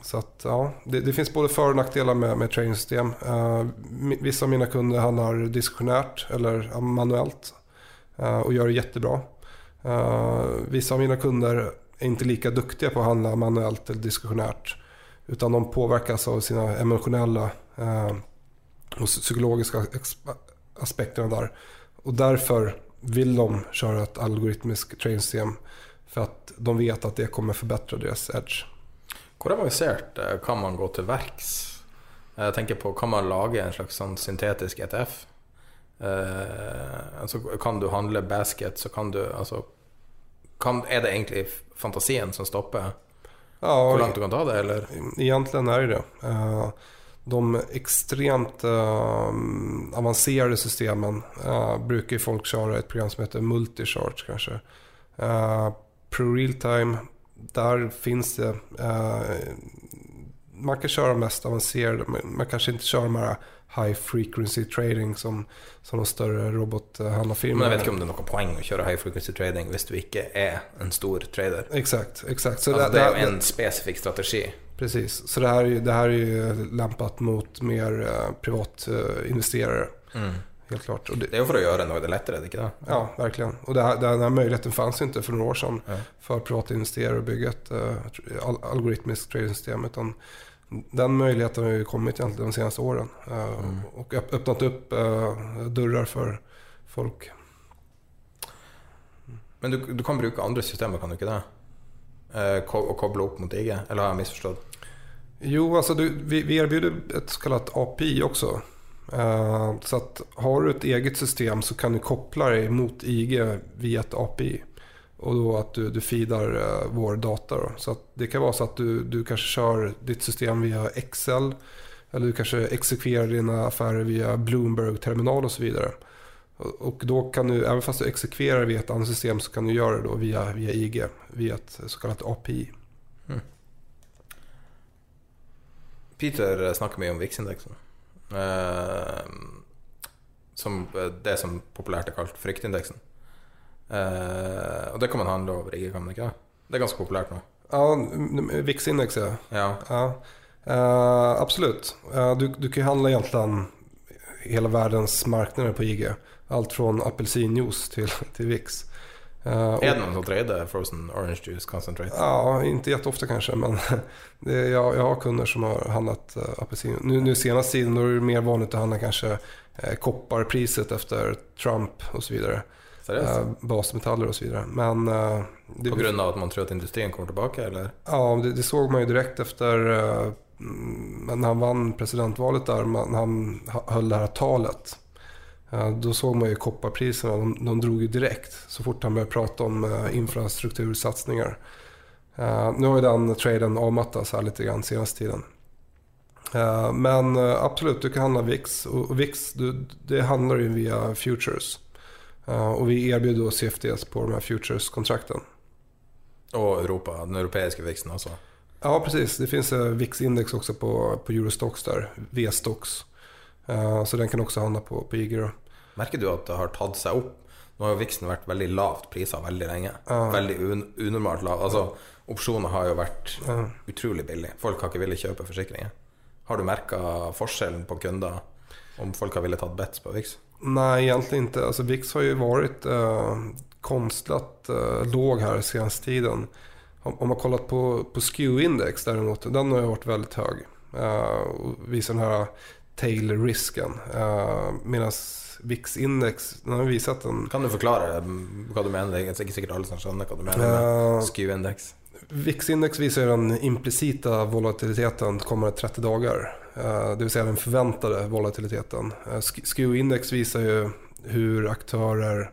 D: Eh, så att, ja, det, det finns både för och nackdelar med, med trainingsystem. Uh, vissa av mina kunder handlar diskretionärt eller manuellt uh, och gör det jättebra. Uh, vissa av mina kunder är inte lika duktiga på att handla manuellt eller diskretionärt. Utan de påverkas av sina emotionella och psykologiska aspekterna där. Och därför vill de köra ett algoritmiskt trainingsystem för att de vet att det kommer förbättra deras edge.
B: Hvor avansert eh, kan man gå til verks? Jeg tenker på, Kan man lage en slags sånn syntetisk ETF? Eh, altså, kan du handle basket, så kan du altså, kan, Er det egentlig fantasien som stopper
D: ja,
B: hvor langt du kan ta det, eller?
D: Egentlig er det det. Uh, de ekstremt uh, systemene bruker brukar folk kjøre et program som heter Multicharge kanskje. Uh, Pro Realtime där finns det... Eh, man kan köra mest avancerade, man kanske inte kör de här high frequency trading som, som de større robothandlarfirmorna.
B: Men jeg vet ikke om det er noe poeng å kjøre high frequency trading hvis du ikke er en stor trader.
D: Exakt, exakt. Så
B: altså, det, det, är en spesifikk strategi.
D: Precis, så det här, det här är ju lämpat mot mer uh, privatinvesterare. Mm. Helt klart.
B: Det, det, är ju för att göra något lättare, det?
D: Ja, verkligen. Och det här, den här möjligheten fanns ju inte för några år sedan ja. för privata investerare att bygga ett uh, algoritmiskt tradingsystem. Utan den möjligheten har ju kommit egentligen de senaste åren. Uh, mm. Och öppnat upp uh, dörrar för folk.
B: Men du, du kan bruke andre systemer, kan du ikke det? Eh, og koble opp mot eget, eller har jeg misforstått?
D: Jo, altså du, vi, vi erbjuder ett så kallat API också. Eh, så att har du ett eget system så kan du koppla dig mot IG via ett API. Och då att du, du feedar uh, vår data. Då. Så det kan vara så att du, du kanske kör ditt system via Excel. Eller du kanske exekverar dina affärer via Bloomberg-terminal och så vidare. Och, och då kan du, även fast du exekverar via ett annat system så kan du göra det då via, via IG. Via ett så kallat API. Mm.
B: Peter snackar mycket om VIX-indexen. Eh, som det som populært er kalt fryktindeksen. Eh, og det kan man handle over IG, kan man ikke? Det er ganske populært nå.
D: Ja, VIX-index ja.
B: ja.
D: Uh, absolutt. Uh, du, du kan handle egentlig hele verdens markeder marknader på IG. Alt fra apelsinjuice till, till VIX.
B: Uh, är det någon som tradar frozen orange juice concentrate?
D: Ja, inte jätteofta kanske. Men det, jag, jag har kunder som har handlat uh, apelsin. Nu, nu senaste tiden då är det mer vanligt att handla kanske uh, kopparpriset efter Trump och så vidare. Uh, basmetaller och så vidare. Men, uh,
B: det, På grund av att man tror att industrin kommer tillbaka eller?
D: Ja, det, det såg man ju direkt efter uh, när han vann presidentvalet där. När han höll det här talet. Då såg man ju kopparpriserna, de, de drog ju direkt så fort han började prata om uh, infrastruktursatsningar. Uh, nu har ju den traden avmattats här lite grann senaste tiden. Uh, men absolut, du kan handla VIX. Och, VIX, du, det handlar ju via futures. och vi erbjuder då CFDs på de här futures-kontrakten.
B: Och Europa, den europeiska VIXen alltså?
D: Ja, precis. Det finns VIX-index också på, på Eurostox där, V-Stox. Så den kan også havne på, på IG.
B: Merker du at det har tatt seg opp? Nå har jo viksen vært veldig lavt prisa veldig lenge. Ja. Veldig un unormalt lav. Altså, opsjoner har jo vært ja. utrolig billig. Folk har ikke villet kjøpe forsikringer. Har du merka forskjellen på kunder om folk har villet tatt bets på VIX?
D: Nej, egentligen inte. Alltså, VIX har ju varit eh, konstlat eh, låg här senaste tiden. Om, om man kollat på, på SKEW-index däremot, den har ju varit väldigt hög. Eh, visar den här tail-risken. Uh, Medan har visat en...
B: Kan du forklare um, hva du mener? Det er ikke sikkert alle som skjønner hva du mener med
D: Uh,
B: SKU-indeks.
D: VIX-index viser den implicita volatiliteten kommende 30 dagar. Uh, Det vil si den forventede volatiliteten. Uh, SKU-index viser jo hur aktörer,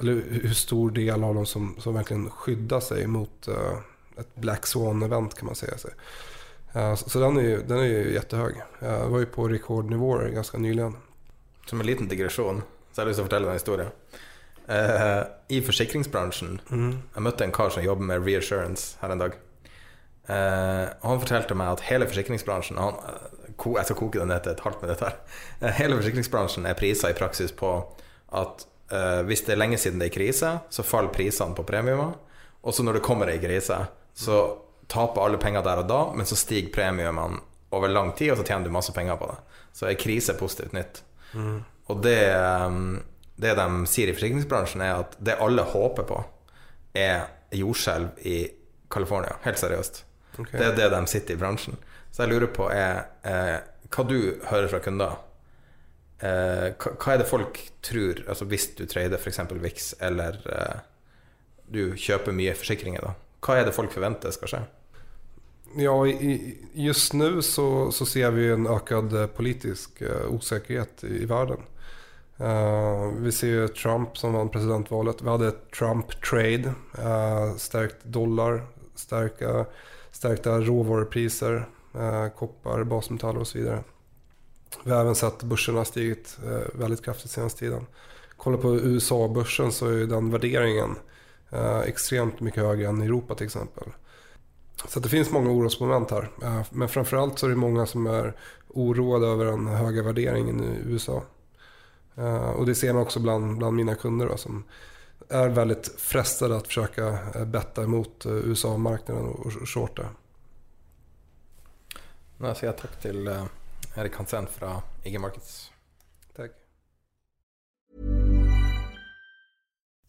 D: eller hur stor del av dem som, som verkligen skyddar sig mot uh, ett Black Swan-event kan man säga. sig. Så den är ju, den är ju jättehög. Jag var ju på rekordnivåer ganska nyligen.
B: Som en liten digresjon, så har jeg lyst til å fortelle en historie. Eh, I forsikringsbransjen Jeg møtte en kar som jobber med reassurance her en dag. Uh, han fortalte meg at hele forsikringsbransjen han, eh, Jeg skal koke den ned til et halvt minutt her. Uh, hele forsikringsbransjen er prisa i praksis på at hvis det er lenge siden det er krise, så faller prisene på premiumer. Og så når det kommer ei krise, så taper alle penger der og da, men så stiger premiumene over lang tid, og så tjener du masse penger på det. Så er krise positivt nytt. Og det, um, det de sier i forsikringsbransjen, er at det alle håper på, er jordskjelv i California. Helt seriøst.
D: Okay.
B: Det er det de sitter i bransjen. Så jeg lurer på er eh, hva du hører fra kunder. Eh, hva, hva er det folk tror, altså hvis du trader f.eks. VIX, eller eh, du kjøper mye forsikringer, da. Hva er det folk forventer skal skje?
D: Ja, just nu så, så ser vi en ökad eh, politisk eh, osäkerhet i, i världen. Eh, vi ser ju Trump som vann presidentvalet. Vi hade ett Trump-trade, uh, stärkt dollar, stärka, stärkta råvarupriser, uh, koppar, basmetaller vidare. Vi har även sett börserna stigit eh, väldigt kraftigt senaste tiden. Kolla på USA-börsen så är den värderingen extremt mycket högre än Europa till exempel. Så det finns många orosmoment här. Eh, Men framförallt så är det många som är oroade över den höga värderingen i USA. Eh, Och det ser man också bland, bland mina kunder då, som är väldigt frestade att försöka eh, betta emot eh, USA-marknaden och shorta.
B: Da sier jeg takk til eh, Erik Hansen fra IG Markets.